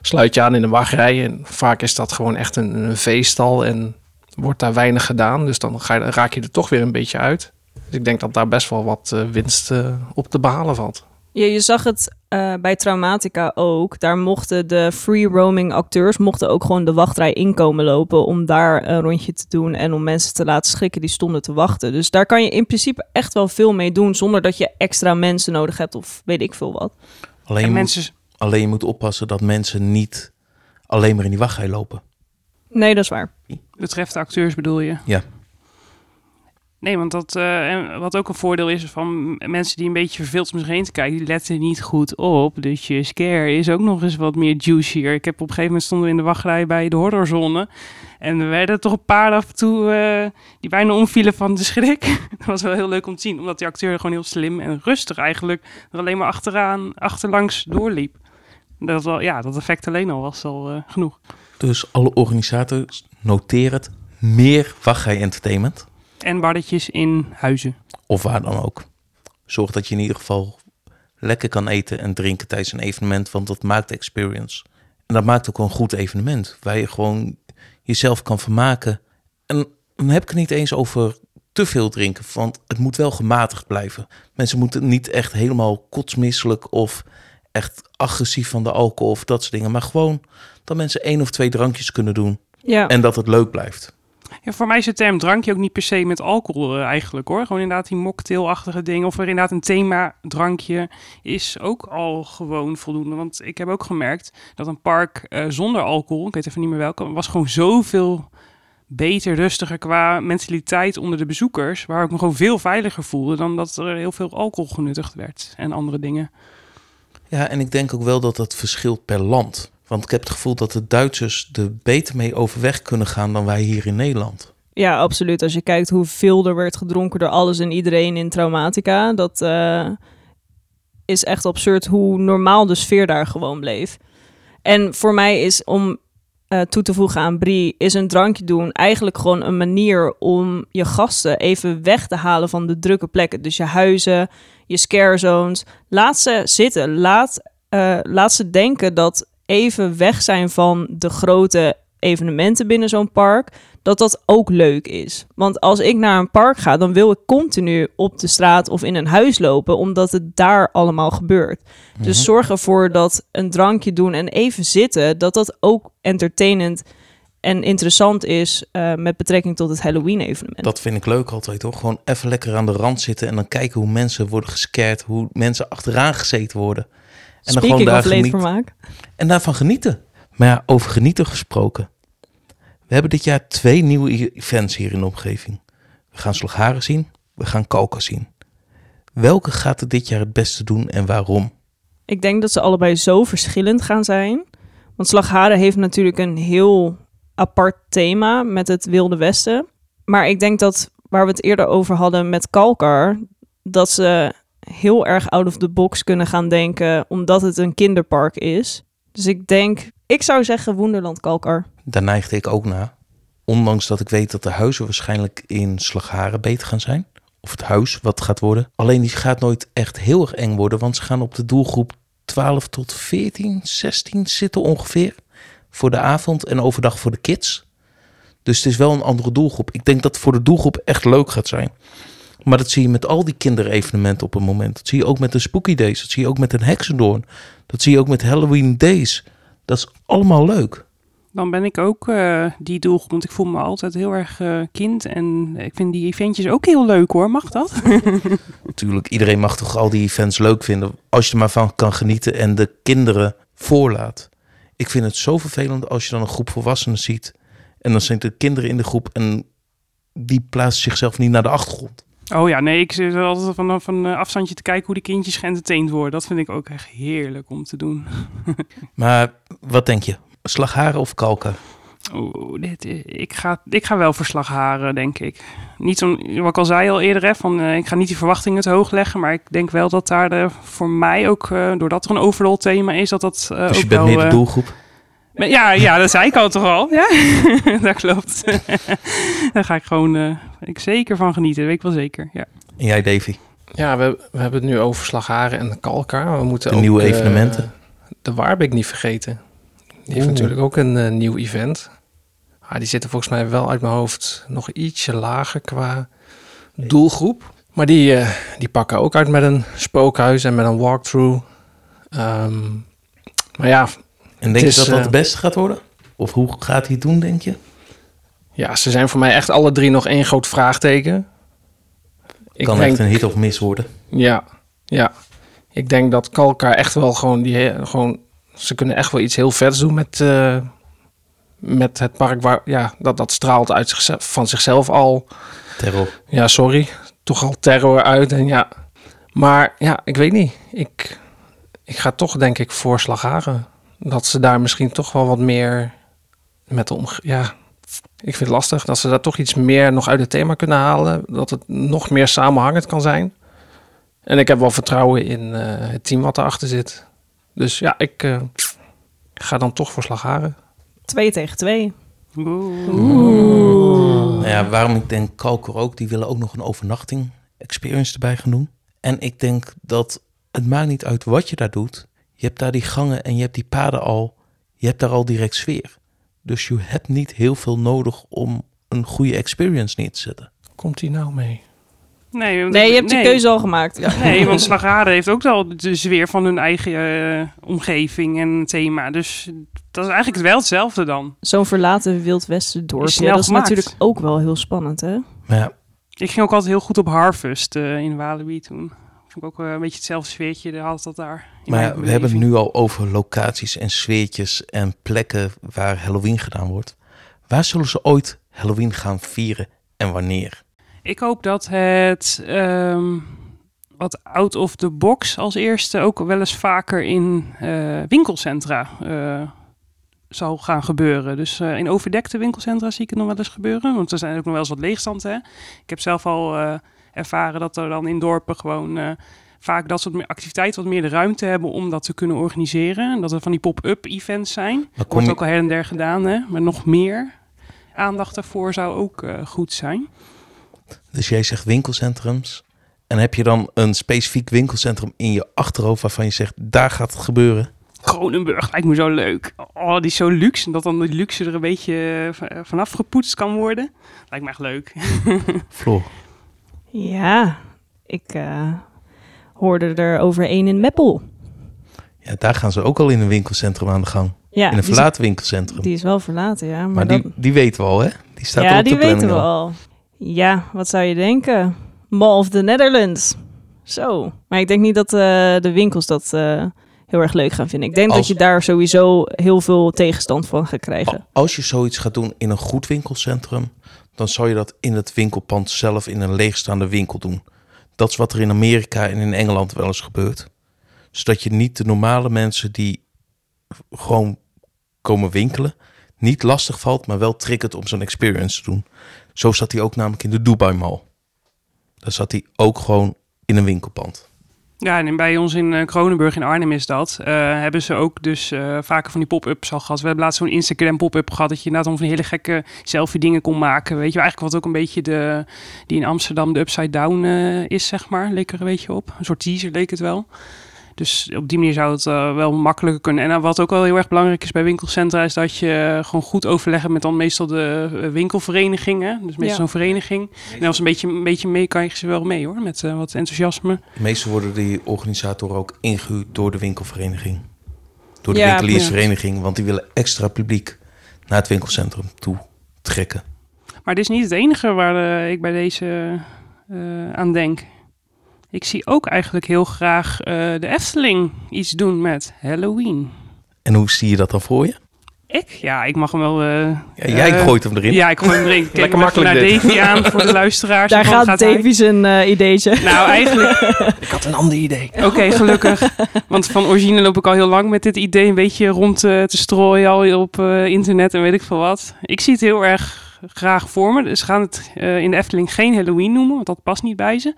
sluit je aan in de wachtrij. En vaak is dat gewoon echt een, een veestal. En wordt daar weinig gedaan. Dus dan ga je, raak je er toch weer een beetje uit. Dus ik denk dat daar best wel wat eh, winst eh, op te behalen valt. Ja, je zag het eh, bij Traumatica ook. Daar mochten de free roaming acteurs mochten ook gewoon de wachtrij inkomen lopen om daar een rondje te doen en om mensen te laten schrikken die stonden te wachten. Dus daar kan je in principe echt wel veel mee doen zonder dat je extra mensen nodig hebt of weet ik veel wat. Alleen, mensen, moet, alleen je moet oppassen dat mensen niet alleen maar in die wachtrij lopen. Nee, dat is waar. betreft de acteurs bedoel je? Ja. Nee, want dat, eh, wat ook een voordeel is van mensen die een beetje verveeld om zich heen te kijken, die letten niet goed op. Dus je scare is ook nog eens wat meer juicier. Ik heb op een gegeven moment stonden we in de wachtrij bij de horrorzone. En er werden toch een paar af en toe eh, die bijna omvielen van de schrik. dat was wel heel leuk om te zien, omdat die acteur gewoon heel slim en rustig eigenlijk er alleen maar achteraan, achterlangs doorliep. Dat, wel, ja, dat effect alleen al was al eh, genoeg. Dus alle organisators, noteer het. Meer wachtrij entertainment. En barretjes in huizen. Of waar dan ook. Zorg dat je in ieder geval lekker kan eten en drinken tijdens een evenement. Want dat maakt de experience. En dat maakt ook een goed evenement. Waar je gewoon jezelf kan vermaken. En dan heb ik het niet eens over te veel drinken. Want het moet wel gematigd blijven. Mensen moeten niet echt helemaal kotsmisselijk of echt agressief van de alcohol of dat soort dingen. Maar gewoon dat mensen één of twee drankjes kunnen doen. Ja. En dat het leuk blijft. Ja, voor mij is de term drankje ook niet per se met alcohol eh, eigenlijk hoor. Gewoon inderdaad die mocktailachtige dingen. Of er inderdaad een thema drankje is ook al gewoon voldoende. Want ik heb ook gemerkt dat een park eh, zonder alcohol, ik weet even niet meer welke, was gewoon zoveel beter, rustiger qua mentaliteit onder de bezoekers. Waar ik me gewoon veel veiliger voelde dan dat er heel veel alcohol genuttigd werd en andere dingen. Ja, en ik denk ook wel dat dat verschilt per land. Want ik heb het gevoel dat de Duitsers er beter mee overweg kunnen gaan dan wij hier in Nederland. Ja, absoluut. Als je kijkt hoeveel er werd gedronken door alles en iedereen in Traumatica, dat eh, is echt absurd hoe normaal de sfeer daar gewoon bleef. En voor mij is om eh, toe te voegen aan Brie, is een drankje doen eigenlijk gewoon een manier om je gasten even weg te halen van de drukke plekken. Dus je huizen, je scare zones. Laat ze zitten. Laat, eh, laat ze denken dat even weg zijn van de grote evenementen binnen zo'n park dat dat ook leuk is. Want als ik naar een park ga, dan wil ik continu op de straat of in een huis lopen, omdat het daar allemaal gebeurt. Dus zorg ervoor dat een drankje doen en even zitten, dat dat ook entertainend en interessant is eh, met betrekking tot het Halloween-evenement. Dat vind ik leuk altijd hoor. Gewoon even lekker aan de rand zitten en dan kijken hoe mensen worden gescared, hoe mensen achteraan gezeten worden. En dan Speaking gewoon daar genieten. leedvermaak. En daarvan genieten. Maar ja, over genieten gesproken. We hebben dit jaar twee nieuwe e- events hier in de omgeving. We gaan Slagharen zien, we gaan Kalka zien. Welke gaat er dit jaar het beste doen en waarom? Ik denk dat ze allebei zo verschillend gaan zijn. Want Slagharen heeft natuurlijk een heel apart thema met het Wilde Westen. Maar ik denk dat waar we het eerder over hadden met Kalkar, dat ze heel erg out of the box kunnen gaan denken, omdat het een kinderpark is. Dus ik denk, ik zou zeggen Wonderland Kalkar. Daar neigde ik ook naar. Ondanks dat ik weet dat de huizen waarschijnlijk in Slagharen beter gaan zijn. Of het huis wat gaat worden. Alleen die gaat nooit echt heel erg eng worden. Want ze gaan op de doelgroep 12 tot 14, 16 zitten ongeveer. Voor de avond en overdag voor de kids. Dus het is wel een andere doelgroep. Ik denk dat het voor de doelgroep echt leuk gaat zijn. Maar dat zie je met al die kinderevenementen op een moment. Dat zie je ook met de Spooky Days. Dat zie je ook met een Hexendoorn. Dat zie je ook met Halloween Days. Dat is allemaal leuk. Dan ben ik ook eh, die doelgroep, want ik voel me altijd heel erg eh, kind. En ik vind die eventjes ook heel leuk hoor, mag dat? Natuurlijk, iedereen mag toch al die events leuk vinden. Als je er maar van kan genieten en de kinderen voorlaat. Ik vind het zo vervelend als je dan een groep volwassenen ziet. En dan zitten kinderen in de groep en die plaatsen zichzelf niet naar de achtergrond. Oh ja, nee, ik zit altijd van, van een afstandje te kijken hoe die kindjes geëntertained worden. Dat vind ik ook echt heerlijk om te doen. Maar wat denk je? Slagharen of kalken? Oeh, dit, is- ik, ga, ik ga wel voor Slagharen, denk ik. Niet zo, wat ik al zei al eerder, hè, van, eh, ik ga niet die verwachtingen te hoog leggen. Maar ik denk wel dat daar de, voor mij ook, eh, doordat er een overall thema is, dat dat eh, Dus ook je bent wel... meer de eh, doelgroep. Maar Ja, ja, dat zei ik al toch al. Ja, dat klopt. Daar ga ik gewoon eh, ik zeker van genieten, dat weet ik wel zeker. Ja. En jij, Davy? Ja, we, we hebben het nu over Slagharen en Kalkar. We moeten De ook, nieuwe eh, evenementen. de Waarbeek niet vergeten. Die heeft Oeh. natuurlijk ook een eh, nieuw event. Ah, die zitten volgens mij wel uit mijn hoofd nog ietsje lager qua doelgroep. Maar die, die pakken ook uit met een spookhuis en met een walkthrough. Ehm, maar ja, En denk je is, dat dat eh, de beste gaat worden? Of hoe gaat hij het doen, denk je? ja, ze zijn voor mij echt alle drie nog één groot vraagteken. Ik kan denk, echt een hit of miss worden. Ja, ja. Ik denk dat Kalkar echt wel gewoon die gewoon ze kunnen echt wel iets heel vets doen met eh, met het park waar ja dat dat straalt uit zichzelf, van zichzelf al Terror. ja sorry toch al terror uit en ja maar ja ik weet niet ik ik ga toch denk ik voor Slagharen dat ze daar misschien toch wel wat meer met de omge ja ik vind het lastig dat ze daar toch iets meer nog uit het thema kunnen halen dat het nog meer samenhangend kan zijn en ik heb wel vertrouwen in eh, het team wat erachter zit. Dus ja, ik eh, ga dan toch voor Slagharen. Twee tegen twee. Oeh. Nou ja, waarom ik denk Kalker ook, die willen ook nog een overnachting experience erbij gaan doen. En ik denk dat het maakt niet uit wat je daar doet. Je hebt daar die gangen en je hebt die paden al. Je hebt daar al direct sfeer. Dus je hebt niet heel veel nodig om een goede experience neer te zetten. Komt hij nou mee? Nee, want- Nee, je hebt je nee. keuze al gemaakt. Nee, want Slagharen heeft ook wel de sfeer van hun eigen eh, omgeving en thema. Dus dat is eigenlijk wel hetzelfde dan. Zo'n verlaten Wild Westen dorpje. Dat is gemaakt. natuurlijk ook wel heel spannend, hè? Ja, Ik ging ook altijd heel goed op Harvest eh, in Walibi toen. Vond ik ook eh, een beetje hetzelfde sfeertje, daar had dat daar. Maar we hebben het nu al over locaties en sfeertjes en plekken waar Halloween gedaan wordt. Waar zullen ze ooit Halloween gaan vieren en wanneer? Ik hoop dat het ehm, wat out of the box als eerste ook wel eens vaker in eh, winkelcentra eh, zal gaan gebeuren. Dus eh, in overdekte winkelcentra zie ik het nog wel eens gebeuren. Want er zijn ook nog wel eens wat leegstand. Hè? Ik heb zelf al ervaren dat er dan in dorpen gewoon vaak dat soort meer activiteiten wat meer de ruimte hebben om dat te kunnen organiseren. En dat er van die pop-up events zijn. Wordt je, ook al her en der gedaan, hè? maar nog meer aandacht daarvoor zou ook eh, goed zijn. dus jij zegt winkelcentrums. En heb je dan een specifiek winkelcentrum in je achterhoofd waarvan je zegt, daar gaat het gebeuren? Kronenburg lijkt me zo leuk. Oh, die is zo luxe. En dat dan die luxe er een beetje eh, van- vanaf gepoetst kan worden. Lijkt me echt leuk. Floor. Ja, ik eh, hoorde er over één in Meppel. Ja, daar gaan ze ook al in een winkelcentrum aan de gang. Ja, in een is- verlaten winkelcentrum. Die is wel verlaten, ja. Maar, maar dat, die, die weten we al, hè? Die staat ja, op die weten we al. al. Ja, wat zou je denken? Mall of the Netherlands. Zo. Maar ik denk niet dat eh, de winkels dat eh, heel erg leuk gaan vinden. Ik denk Als- dat je daar sowieso heel veel tegenstand van gaat krijgen. Als je zoiets gaat doen in een goed winkelcentrum, dan zou je dat in het winkelpand zelf in een leegstaande winkel doen. Dat is wat er in Amerika en in Engeland wel eens gebeurt. Zodat je niet de normale mensen die gewoon komen winkelen, niet lastig valt, maar wel triggert om zo'n experience te doen. Zo zat hij ook namelijk in de Dubai Mall. Daar zat hij ook gewoon in een winkelpand. Ja, en bij ons in eh, Kronenburg in Arnhem is dat. eh, hebben ze ook dus eh, vaker van die pop-ups al gehad. We hebben laatst zo'n Instagram pop-up gehad. Dat je inderdaad om van hele gekke selfie dingen kon maken. Weet je, eigenlijk wat ook een beetje de... Die in Amsterdam de Upside Down is, zeg maar. Leek er een beetje op. Een soort teaser leek het wel. Dus op die manier zou het eh, wel makkelijker kunnen. En eh, wat ook wel heel erg belangrijk is bij winkelcentra... is dat je gewoon goed overleg hebt met dan meestal de eh, winkelverenigingen. Dus meestal Ja. zo'n vereniging. En als een beetje, een beetje mee kan je ze wel mee hoor. Met eh, wat enthousiasme. Meestal worden die organisatoren ook ingehuurd door de winkelvereniging. Door de Ja, winkeliersvereniging, want die willen extra publiek naar het winkelcentrum toe trekken. Maar dit is niet het enige waar eh, ik bij deze eh, aan denk. Ik zie ook eigenlijk heel graag eh, de Efteling iets doen met Halloween. En hoe zie je dat dan voor je? Ik? Ja, ik mag hem wel... eh, Ja, jij eh, gooit hem erin. Ja, ik gooi hem erin. Kijk Lekker makkelijk naar dit. Davy aan voor de luisteraars. Daar gaat hij? Davy zijn eh, ideetje. Nou, eigenlijk... Ik had een ander idee. Oké, gelukkig. Want van origine loop ik al heel lang met dit idee een beetje rond eh, te strooien al op eh, internet en weet ik veel wat. Ik zie het heel erg graag voor me. Ze gaan het eh, in de Efteling geen Halloween noemen, want dat past niet bij ze.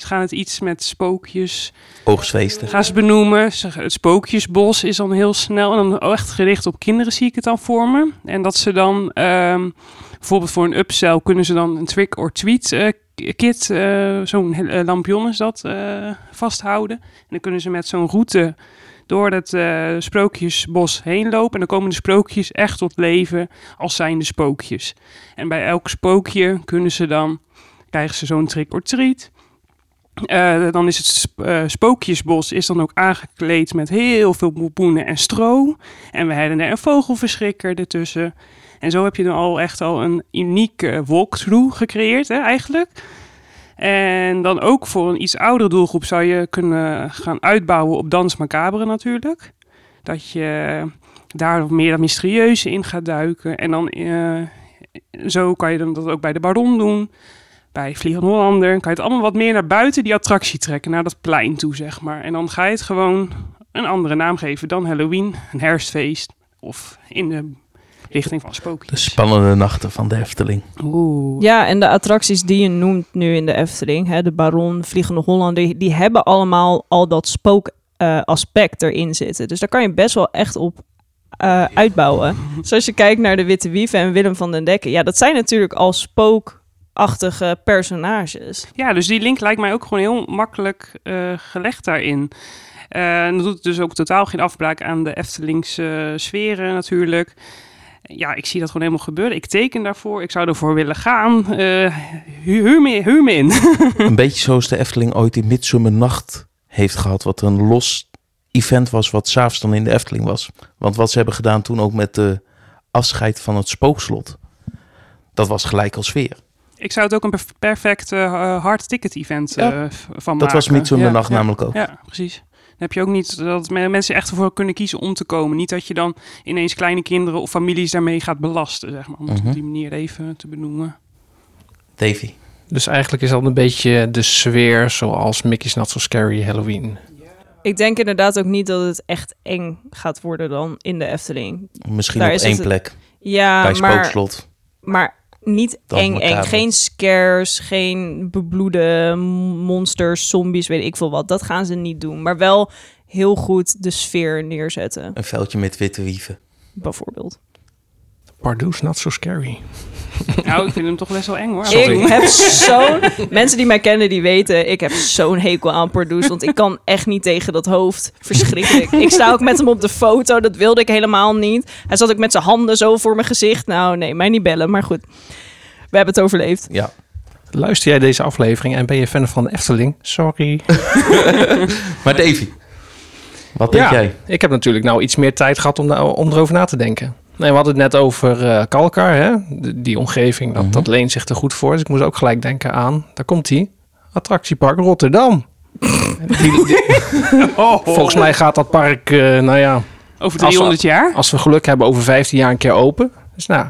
Ze gaan het iets met spookjes Oogstfeesten. gaan ze benoemen. Ze- Het spookjesbos is dan heel snel en dan echt gericht op kinderen zie ik het dan voor me. En dat ze dan ehm, bijvoorbeeld voor een upsell kunnen ze dan een trick or treat eh, kit, eh, zo'n eh, lampion is dat, vasthouden. En dan kunnen ze met zo'n route door het sprookjesbos heen lopen. En dan komen de sprookjes echt tot leven als zijnde spookjes. En bij elk spookje kunnen ze dan, krijgen ze zo'n trick or treat. Eh, dan is het eh, Spookjesbos is dan ook aangekleed met heel veel boenen en stro. En we hebben er een vogelverschrikker ertussen. En zo heb je dan al echt al een unieke walkthrough gecreëerd, hè, eigenlijk. En dan ook voor een iets oudere doelgroep zou je kunnen gaan uitbouwen op Dans Macabre natuurlijk. Dat je daar meer dat mysterieuze in gaat duiken. En dan eh, zo kan je dan dat ook bij de Baron doen. Bij Vliegende Hollander kan je het allemaal wat meer naar buiten die attractie trekken. Naar dat plein toe, zeg maar. En dan ga je het gewoon een andere naam geven dan Halloween. Een herfstfeest. Of in de richting van De spookjes. spannende nachten van de Efteling. Oeh. Ja, en de attracties die je noemt nu in de Efteling, hè, de Baron, Vliegende Hollander, die, hebben allemaal al dat spookaspect erin zitten. Dus daar kan je best wel echt op eh, uitbouwen. Zoals je kijkt naar de Witte Wieven en Willem van den Dekken. Ja, dat zijn natuurlijk al spookachtige personages. Ja, dus die link lijkt mij ook gewoon heel makkelijk eh, gelegd daarin. Eh, en dat doet dus ook totaal geen afbraak aan de Eftelingse sferen natuurlijk. Ja, ik zie dat gewoon helemaal gebeuren. Ik teken daarvoor. Ik zou ervoor willen gaan. Eh huur, huur me, huur me in. Een beetje zoals de Efteling ooit die Midsummernacht heeft gehad. Wat een los event was wat s'avonds dan in de Efteling was. Want wat ze hebben gedaan toen ook met de afscheid van het spookslot. Dat was gelijk als sfeer. Ik zou het ook een perf- perfect eh, hard ticket event Ja, eh, van Dat maken. was Midsummernacht Ja, ja. namelijk ook. Ja, precies. Dan heb je ook niet dat me- mensen echt ervoor kunnen kiezen om te komen. Niet dat je dan ineens kleine kinderen of families daarmee gaat belasten, zeg maar. Om het Mhm. op die manier even te benoemen. Davy. Dus eigenlijk is dat een beetje de sfeer zoals Mickey's Not So Scary Halloween. Ik denk inderdaad ook niet dat het echt eng gaat worden dan in de Efteling. Misschien Daar op is één het- plek. Ja, bij maar, Spookslot. maar niet eng eng. Geen scares, geen bebloede monsters, zombies, weet ik veel wat. Dat gaan ze niet doen. Maar wel heel goed de sfeer neerzetten, Een veldje met witte wieven. bijvoorbeeld. Pardoes Not So Scary. Nou, ik vind hem toch best wel eng hoor. Ik heb zo'n... Mensen die mij kennen, die weten... Ik heb zo'n hekel aan Pardoes. Want ik kan echt niet tegen dat hoofd. Verschrikkelijk. Ik sta ook met hem op de foto. Dat wilde ik helemaal niet. Hij zat ook met zijn handen zo voor mijn gezicht. Nou, nee, mij niet bellen. Maar goed. We hebben het overleefd. Ja. Luister jij deze aflevering en ben je fan van de Efteling? Sorry. Maar Davy, wat denk Ja. jij? Ik heb natuurlijk nou iets meer tijd gehad om, om erover na te denken. Nee, we hadden het net over eh Kalkar, hè? De- die omgeving, dat, Mhm. dat leent zich er goed voor. Dus ik moest ook gelijk denken aan, daar komt hij, attractiepark Rotterdam. Die- die- volgens mij gaat dat park, eh, nou ja, Over 300 jaar? als we geluk hebben, over 15 jaar een keer open. Dus nou,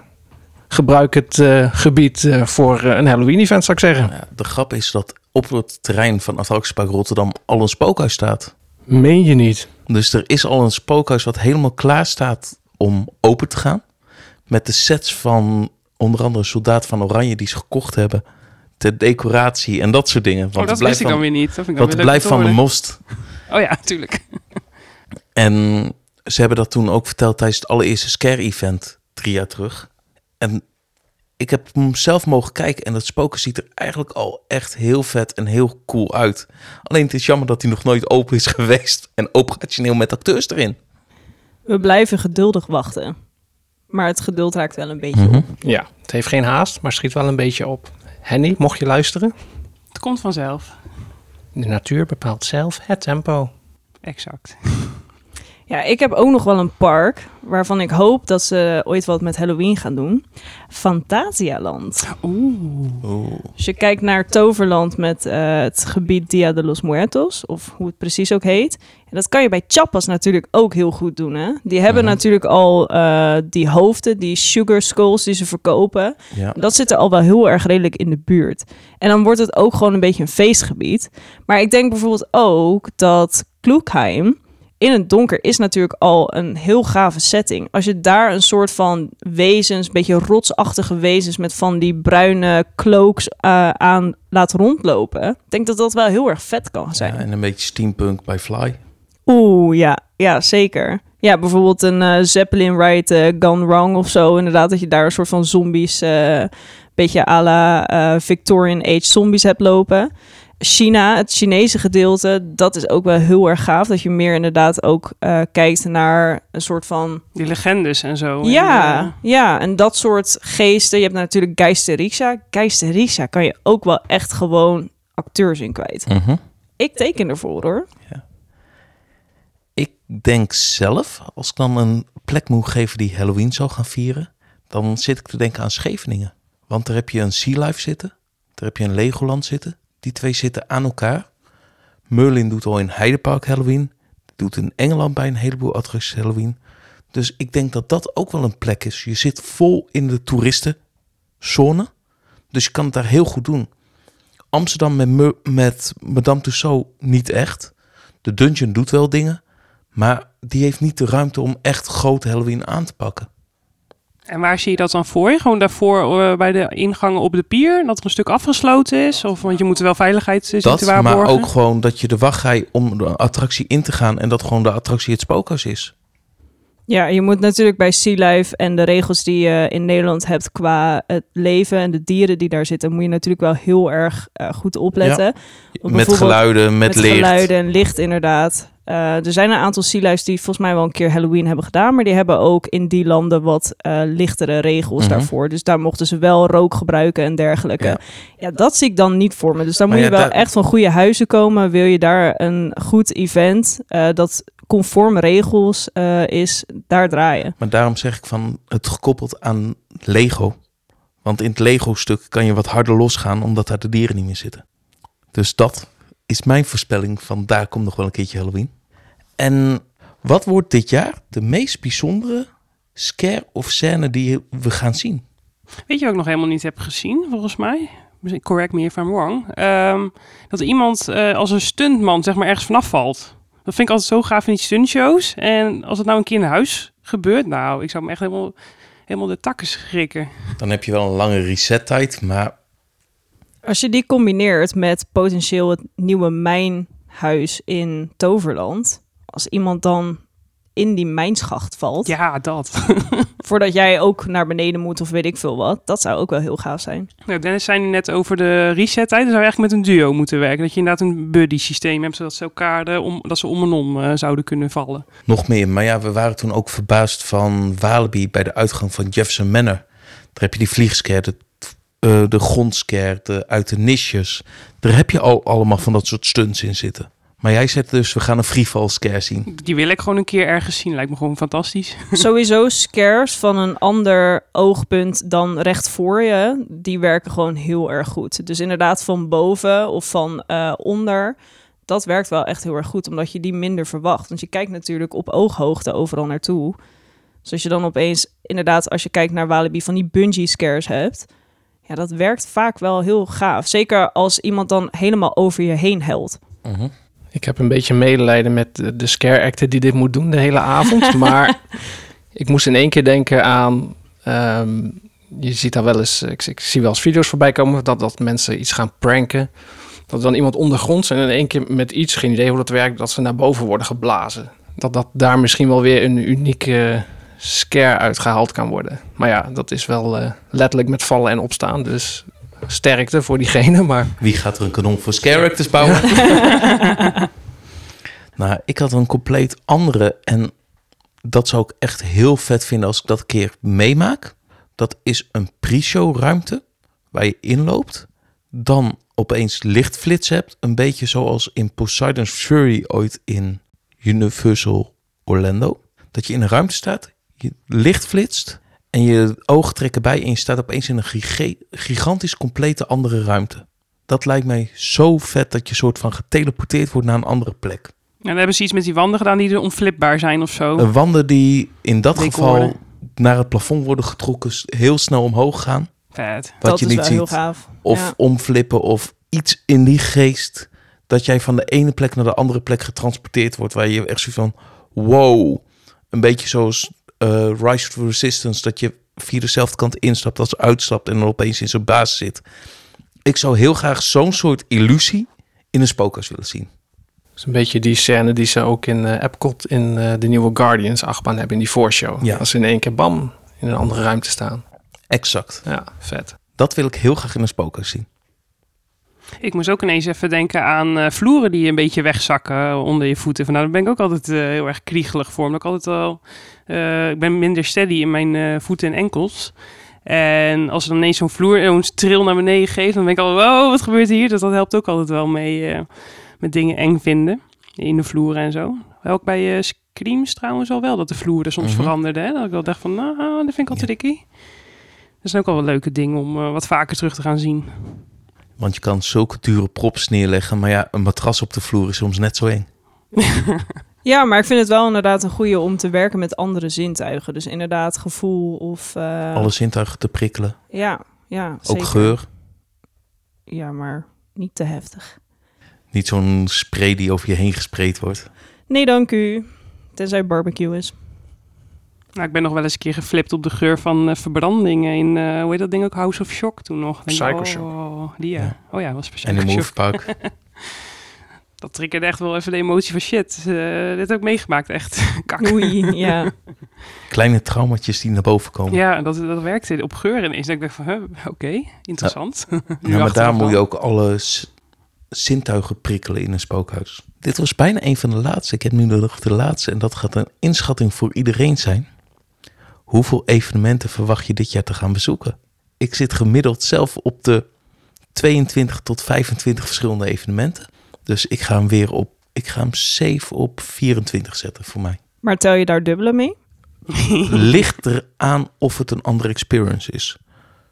gebruik het eh, gebied eh, voor een Halloween-event, zou ik zeggen. Ja, de grap is dat op het terrein van Attractiepark Rotterdam al een spookhuis staat. Meen je niet? Dus er is al een spookhuis wat helemaal klaar staat om open te gaan. Met de sets van onder andere Soldaat van Oranje die ze gekocht hebben. Ter decoratie en dat soort dingen. Want oh, dat wist ik dan weer niet. Dat vind ik blijft van de most. Oh ja, tuurlijk. En ze hebben dat toen ook verteld tijdens het allereerste Scare-event drie jaar terug. En ik heb hem zelf mogen kijken en dat spoken ziet er eigenlijk al echt heel vet en heel cool uit. Alleen het is jammer dat hij nog nooit open is geweest en operationeel met acteurs erin. We blijven geduldig wachten. Maar het geduld raakt wel een beetje Mhm. op. Ja, het heeft geen haast, maar schiet wel een beetje op. Henny, mocht je luisteren? Het komt vanzelf. De natuur bepaalt zelf het tempo. Exact. Ja, ik heb ook nog wel een park waarvan ik hoop dat ze ooit wat met Halloween gaan doen. Fantasialand. Oeh. Als je kijkt naar Toverland met eh, het gebied Dia de los Muertos, of hoe het precies ook heet. En dat kan je bij Chapas natuurlijk ook heel goed doen. Hè? Die hebben natuurlijk al eh, die hoofden, die sugar skulls die ze verkopen. Ja. Dat zit er al wel heel erg redelijk in de buurt. En dan wordt het ook gewoon een beetje een feestgebied. Maar ik denk bijvoorbeeld ook dat Kloekheim in het donker is natuurlijk al een heel gave setting. Als je daar een soort van wezens, een beetje rotsachtige wezens met van die bruine cloaks eh, aan laat rondlopen. Ik denk dat dat wel heel erg vet kan zijn. Ja, en een beetje steampunk bij Fly. Oeh, ja, ja, zeker. Ja, bijvoorbeeld een eh, Zeppelin ride eh, Gone Wrong of zo. Inderdaad, dat je daar een soort van zombies, beetje à la Victorian Age zombies hebt lopen. China, het Chinese gedeelte, dat is ook wel heel erg gaaf. Dat je meer inderdaad ook eh, kijkt naar een soort van... Die legendes en zo. En, Ja, eh, ja, en dat soort geesten. Je hebt natuurlijk Geisterisha. Geisterisha kan je ook wel echt gewoon acteurs in kwijt. Mhm. Ik teken ervoor hoor. Ik denk zelf, als ik dan een plek moet geven die Halloween zou gaan vieren, dan zit ik te denken aan Scheveningen. Want daar heb je een Sea Life zitten, daar heb je een Legoland zitten. Die twee zitten aan elkaar. Merlin doet al in Heidepark Halloween, doet in Engeland bij een heleboel attracties Halloween. Dus ik denk dat dat ook wel een plek is. Je zit vol in de toeristenzone, dus je kan het daar heel goed doen. Amsterdam met, Me- met Madame Tussauds niet echt. De Dungeon doet wel dingen, maar die heeft niet de ruimte om echt groot Halloween aan te pakken. En waar zie je dat dan voor? Gewoon daarvoor eh, bij de ingangen op de pier? Dat er een stuk afgesloten is? Of, want je moet er wel veiligheid zien Dat, te maar ook gewoon dat je de wachtrij om de attractie in te gaan en dat gewoon de attractie het spookhuis is. Ja, je moet natuurlijk bij Sea Life en de regels die je in Nederland hebt qua het leven en de dieren die daar zitten, moet je natuurlijk wel heel erg eh, goed opletten. Met geluiden, met, met licht. geluiden en licht inderdaad. Eh, er zijn een aantal Sea Lifes die volgens mij wel een keer Halloween hebben gedaan, maar die hebben ook in die landen wat eh, lichtere regels Mhm. daarvoor. Dus daar mochten ze wel rook gebruiken en dergelijke. Ja. Ja, dat zie ik dan niet voor me. Dus dan Maar moet je wel echt van goede huizen komen. Wil je daar een goed event dat conform regels eh, is, daar draaien. Maar daarom zeg ik van het gekoppeld aan Lego. Want in het Lego-stuk kan je wat harder losgaan omdat daar de dieren niet meer zitten. Dus dat is mijn voorspelling van daar komt nog wel een keertje Halloween. En wat wordt dit jaar de meest bijzondere scare of scène die we gaan zien? Weet je wat ik nog helemaal niet heb gezien, volgens mij? Misschien- Correct me if I'm wrong. Ehm, dat iemand eh, als een stuntman zeg maar ergens vanaf valt. Dat vind ik altijd zo gaaf in die stuntshows. En als het nou een keer in huis gebeurt, nou, ik zou me echt helemaal, helemaal de takken schrikken. Dan heb je wel een lange reset-tijd, maar Als je die combineert met potentieel het nieuwe mijnhuis in Toverland. Als iemand dan in die mijnschacht valt, Ja, dat. voordat jij ook naar beneden moet of weet ik veel wat. Dat zou ook wel heel gaaf zijn. nou, Dennis zei nu net over de reset-tijd. Dan zou je eigenlijk met een duo moeten werken. Dat je inderdaad een buddy-systeem hebt, zodat ze elkaar de, om, dat ze om en om eh, zouden kunnen vallen. nog meer. Maar ja, we waren toen ook verbaasd van Walibi bij de uitgang van Jefferson Manor. Daar heb je die vliegscare, de, eh, de grondscare, de uit de niches. Daar heb je al allemaal van dat soort stunts in zitten. Maar jij zegt dus, we gaan een freefall scare zien. Die wil ik gewoon een keer ergens zien. Lijkt me gewoon fantastisch. Sowieso scares van een ander oogpunt dan recht voor je, die werken gewoon heel erg goed. Dus inderdaad van boven of van eh, onder, dat werkt wel echt heel erg goed, omdat je die minder verwacht. Want je kijkt natuurlijk op ooghoogte overal naartoe. Dus als je dan opeens, inderdaad, als je kijkt naar Walibi, van die bungee scares hebt, ja, dat werkt vaak wel heel gaaf. Zeker als iemand dan helemaal over je heen helt. Ik heb een beetje medelijden met de, de scare actor die dit moet doen de hele avond. maar ik moest in één keer denken aan... ehm, je ziet daar wel eens... Ik, ik zie wel eens video's voorbij komen dat, dat mensen iets gaan pranken. Dat dan iemand ondergronds en in één keer met iets, geen idee hoe dat werkt... dat ze naar boven worden geblazen. Dat, dat daar misschien wel weer een unieke scare uitgehaald kan worden. Maar ja, dat is wel eh, letterlijk met vallen en opstaan. Dus sterkte voor diegene, maar... Wie gaat er een kanon voor scare actors bouwen? nou, ik had een compleet andere en dat zou ik echt heel vet vinden als ik dat een keer meemaak. Dat is een pre-show ruimte waar je inloopt, dan opeens lichtflits hebt, een beetje zoals in Poseidon's Fury ooit in Universal Orlando. Dat je in een ruimte staat, je licht flitst en je ogen trekken bij en je staat opeens in een gigantisch complete andere ruimte. Dat lijkt mij zo vet dat je soort van geteleporteerd wordt naar een andere plek. En dan hebben ze iets met die wanden gedaan die er onflipbaar zijn of zo. Een wanden die in dat Decoren. geval naar het plafond worden getrokken, heel snel omhoog gaan. Vet. Wat dat je is niet wel heel ziet. gaaf. Of Ja. omflippen of iets in die geest. Dat jij van de ene plek naar de andere plek getransporteerd wordt. Waar je echt zo van, wow. Een beetje zoals eh, Rise to Resistance. Dat je via dezelfde kant instapt als uitstapt. En dan opeens in zijn baas zit. Ik zou heel graag zo'n soort illusie in een spookhuis willen zien. Dat is een beetje die scène die ze ook in eh, Epcot in eh, de nieuwe Guardians achtbaan hebben in die voorshow. Ja. Als ze in één keer bam in een andere ruimte staan. Exact. Ja, vet. Dat wil ik heel graag in een spookhuis zien. Ik moest ook ineens even denken aan eh, vloeren die een beetje wegzakken onder je voeten. Van, nou, daar ben ik ook altijd eh, heel erg kriegelig voor. Omdat ik altijd al... eh, ik ben minder steady in mijn eh, voeten en enkels. En als er dan ineens zo'n vloer zo'n tril naar beneden geeft, dan denk ik al, wow, wat gebeurt hier? Dus dat helpt ook altijd wel mee eh, met dingen eng vinden in de vloeren en zo. Ook bij eh Screams trouwens al wel, dat de vloeren soms Mhm. veranderden. Hè? Dat ik wel dacht van, nou, dat vind ik al Ja. dikkie. Dat zijn ook wel een leuke dingen om eh, wat vaker terug te gaan zien. Want je kan zulke dure props neerleggen, maar ja, een matras op de vloer is soms net zo eng. Ja, maar ik vind het wel inderdaad een goede om te werken met andere zintuigen. Dus inderdaad gevoel of... eh, Alle zintuigen te prikkelen, Ja, ja. ook geur. Ja, maar niet te heftig. Niet zo'n spray die over je heen gespreid wordt. Nee, dank u. Tenzij barbecue is. Nou, ik ben nog wel eens een keer geflipt op de geur van eh, verbrandingen in, eh, hoe heet dat ding ook, House of Shock toen nog. Denk ik, Psychoshock. Oh, die ja. Ja. Oh ja, dat was En in Psychoshock. Movepark. Dat triggerde echt wel even de emotie van shit. eh, dit heb ik meegemaakt, echt. Kak. Oei, ja. Kleine traumatjes die naar boven komen. Ja, dat, dat werkte op geur ineens. Dat ik dacht van, huh, oké, interessant. Ja, maar daar moet je ook alle zintuigen prikkelen in een spookhuis. Dit was bijna een van de laatste. Ik heb nu de laatste en dat gaat een inschatting voor iedereen zijn. Hoeveel evenementen verwacht je dit jaar te gaan bezoeken? Ik zit gemiddeld zelf op de 22 tot 25 verschillende evenementen. Dus ik ga hem weer op, ik ga hem safe op 24 zetten voor mij. Maar tel je daar dubbele mee? Ligt eraan of het een andere experience is.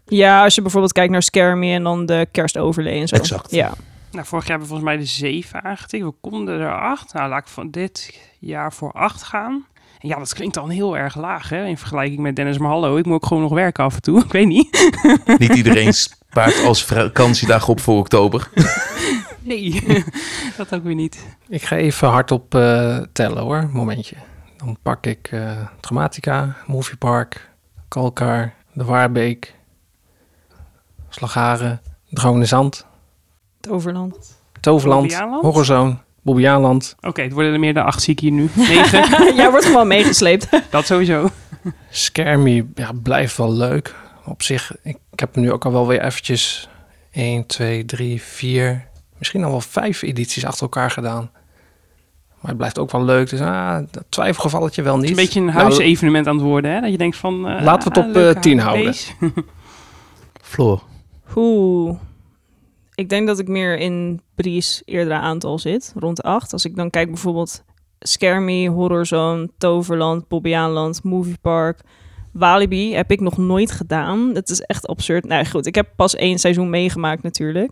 Ja, als je bijvoorbeeld kijkt naar Scare Me en dan de kerstoverlay en zo. Exact. Ja. Nou, vorig jaar hebben we volgens mij de 7 aangetikt. We konden er 8. Nou, laat ik van dit jaar voor 8 gaan. En ja, dat klinkt dan heel erg laag, hè? In vergelijking met Dennis, maar hallo, ik moet ook gewoon nog werken af en toe. Ik weet niet. Niet iedereen spaart als vakantiedag op voor oktober. Nee, dat ook weer niet. Ik ga even hardop eh tellen hoor, momentje. Dan pak ik eh Dramatica, Moviepark, Kalkar, De Waarbeek, Slagharen, Drone Zand, Het Overland. Toverland, Bobbejaanland? Horrorzone, Bobbejaanland, Oké, het worden er meer dan 8 zie ik hier nu. 9, Jij wordt gewoon meegesleept. dat sowieso. Me ja, blijft wel leuk. Op zich, ik, ik heb nu ook al wel weer eventjes 1, 2, 3, 4, misschien al wel 5 edities achter elkaar gedaan. Maar het blijft ook wel leuk. Dus ah, dat twijfelgevalletje wel Het niet. is een beetje een Nou, huisevenement aan het worden, hè? Dat je denkt van... eh, Laten we het ah, op, leuke eh, 10 huisbeest. Floor. Oeh. Ik denk dat ik meer in Bries eerdere aantal zit, rond de acht. Als ik dan kijk bijvoorbeeld Scare Me, Horrorzone, Toverland, Bobbejaanland, Moviepark, Walibi heb ik nog nooit gedaan. Dat is echt absurd. Nou goed, ik heb pas één seizoen meegemaakt natuurlijk.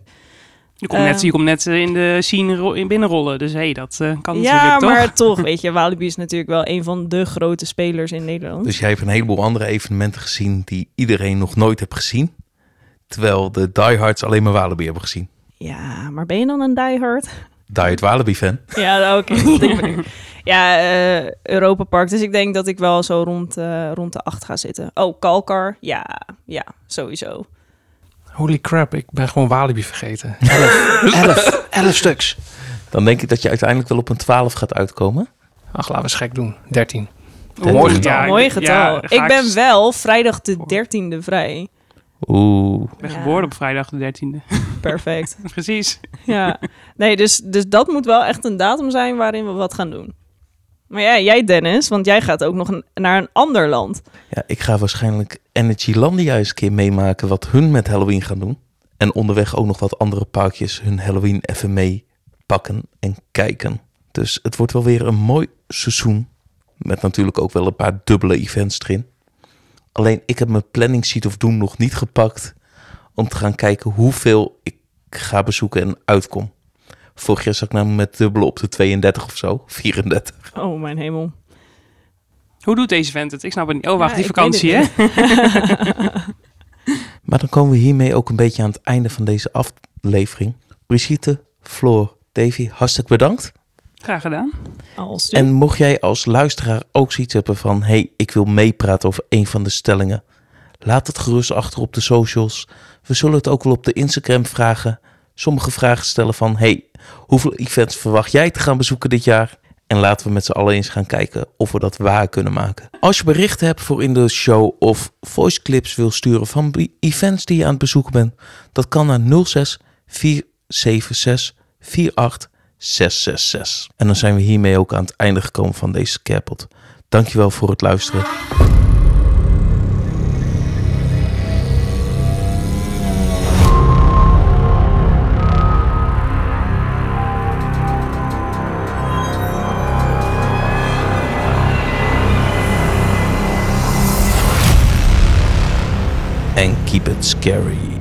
Je komt net, Eh. je komt net eh, in de scene ro- in binnenrollen. Dus hé, hey, dat eh, kan ja, natuurlijk toch? maar toch, weet je, Walibi is natuurlijk wel een van de grote spelers in Nederland. Dus jij hebt een heleboel andere evenementen gezien die iedereen nog nooit heeft gezien. Terwijl de diehards alleen maar Walibi hebben gezien. Ja, maar ben je dan een diehard? Diehard Walibi fan. Ja, oké. dat denk ik. ja, eh Europa Park. Dus ik denk dat ik wel zo rond, eh, rond de acht ga zitten. Oh, Kalkar. Ja, ja, sowieso. Holy crap, ik ben gewoon Walibi vergeten. 11, 11, 11 stuks. Dan denk ik dat je uiteindelijk wel op een 12 gaat uitkomen. Ach, laten we eens gek doen. 13. Oeh, Mooi getal. ja, Mooi getal. ik ben wel vrijdag de 13e vrij. Oeh. Ik ben Ja. geboren op vrijdag de 13e. Perfect. Precies. ja. Nee, dus, dus dat moet wel echt een datum zijn waarin we wat gaan doen. Maar ja, jij Dennis, want jij gaat ook nog een- naar een ander land. Ja, ik ga waarschijnlijk Energylandia eens een keer meemaken wat hun met Halloween gaan doen. En onderweg ook nog wat andere parkjes hun Halloween even mee pakken en kijken. Dus het wordt wel weer een mooi seizoen. Met natuurlijk ook wel een paar dubbele events erin. Alleen ik heb mijn planning sheet of doen nog niet gepakt. Om te gaan kijken hoeveel ik ga bezoeken en uitkom. Vorig jaar zat ik namelijk met dubbele op de 32 of zo. 34. Oh, mijn hemel. Hoe doet deze vent het? Ik snap het niet. Oh, wacht, Ja, die vakantie, hè? Maar dan komen we hiermee ook een beetje aan het einde van deze aflevering. Brigitte, Floor, Davy, hartstikke bedankt. Graag gedaan. Als En mocht jij als luisteraar ook zoiets hebben van... hey, ik wil meepraten over een van de stellingen... laat het gerust achter op de socials. We zullen het ook wel op de Instagram vragen. Sommige vragen stellen van... hey, hoeveel events verwacht jij te gaan bezoeken dit jaar? En laten we met z'n allen eens gaan kijken of we dat waar kunnen maken. Als je berichten hebt voor in de show of voice clips wil sturen van events die je aan het bezoeken bent... dat kan naar 06 476 48 666. En dan zijn we hiermee ook aan het einde gekomen van deze Capot. Dankjewel voor het luisteren. and keep it scary.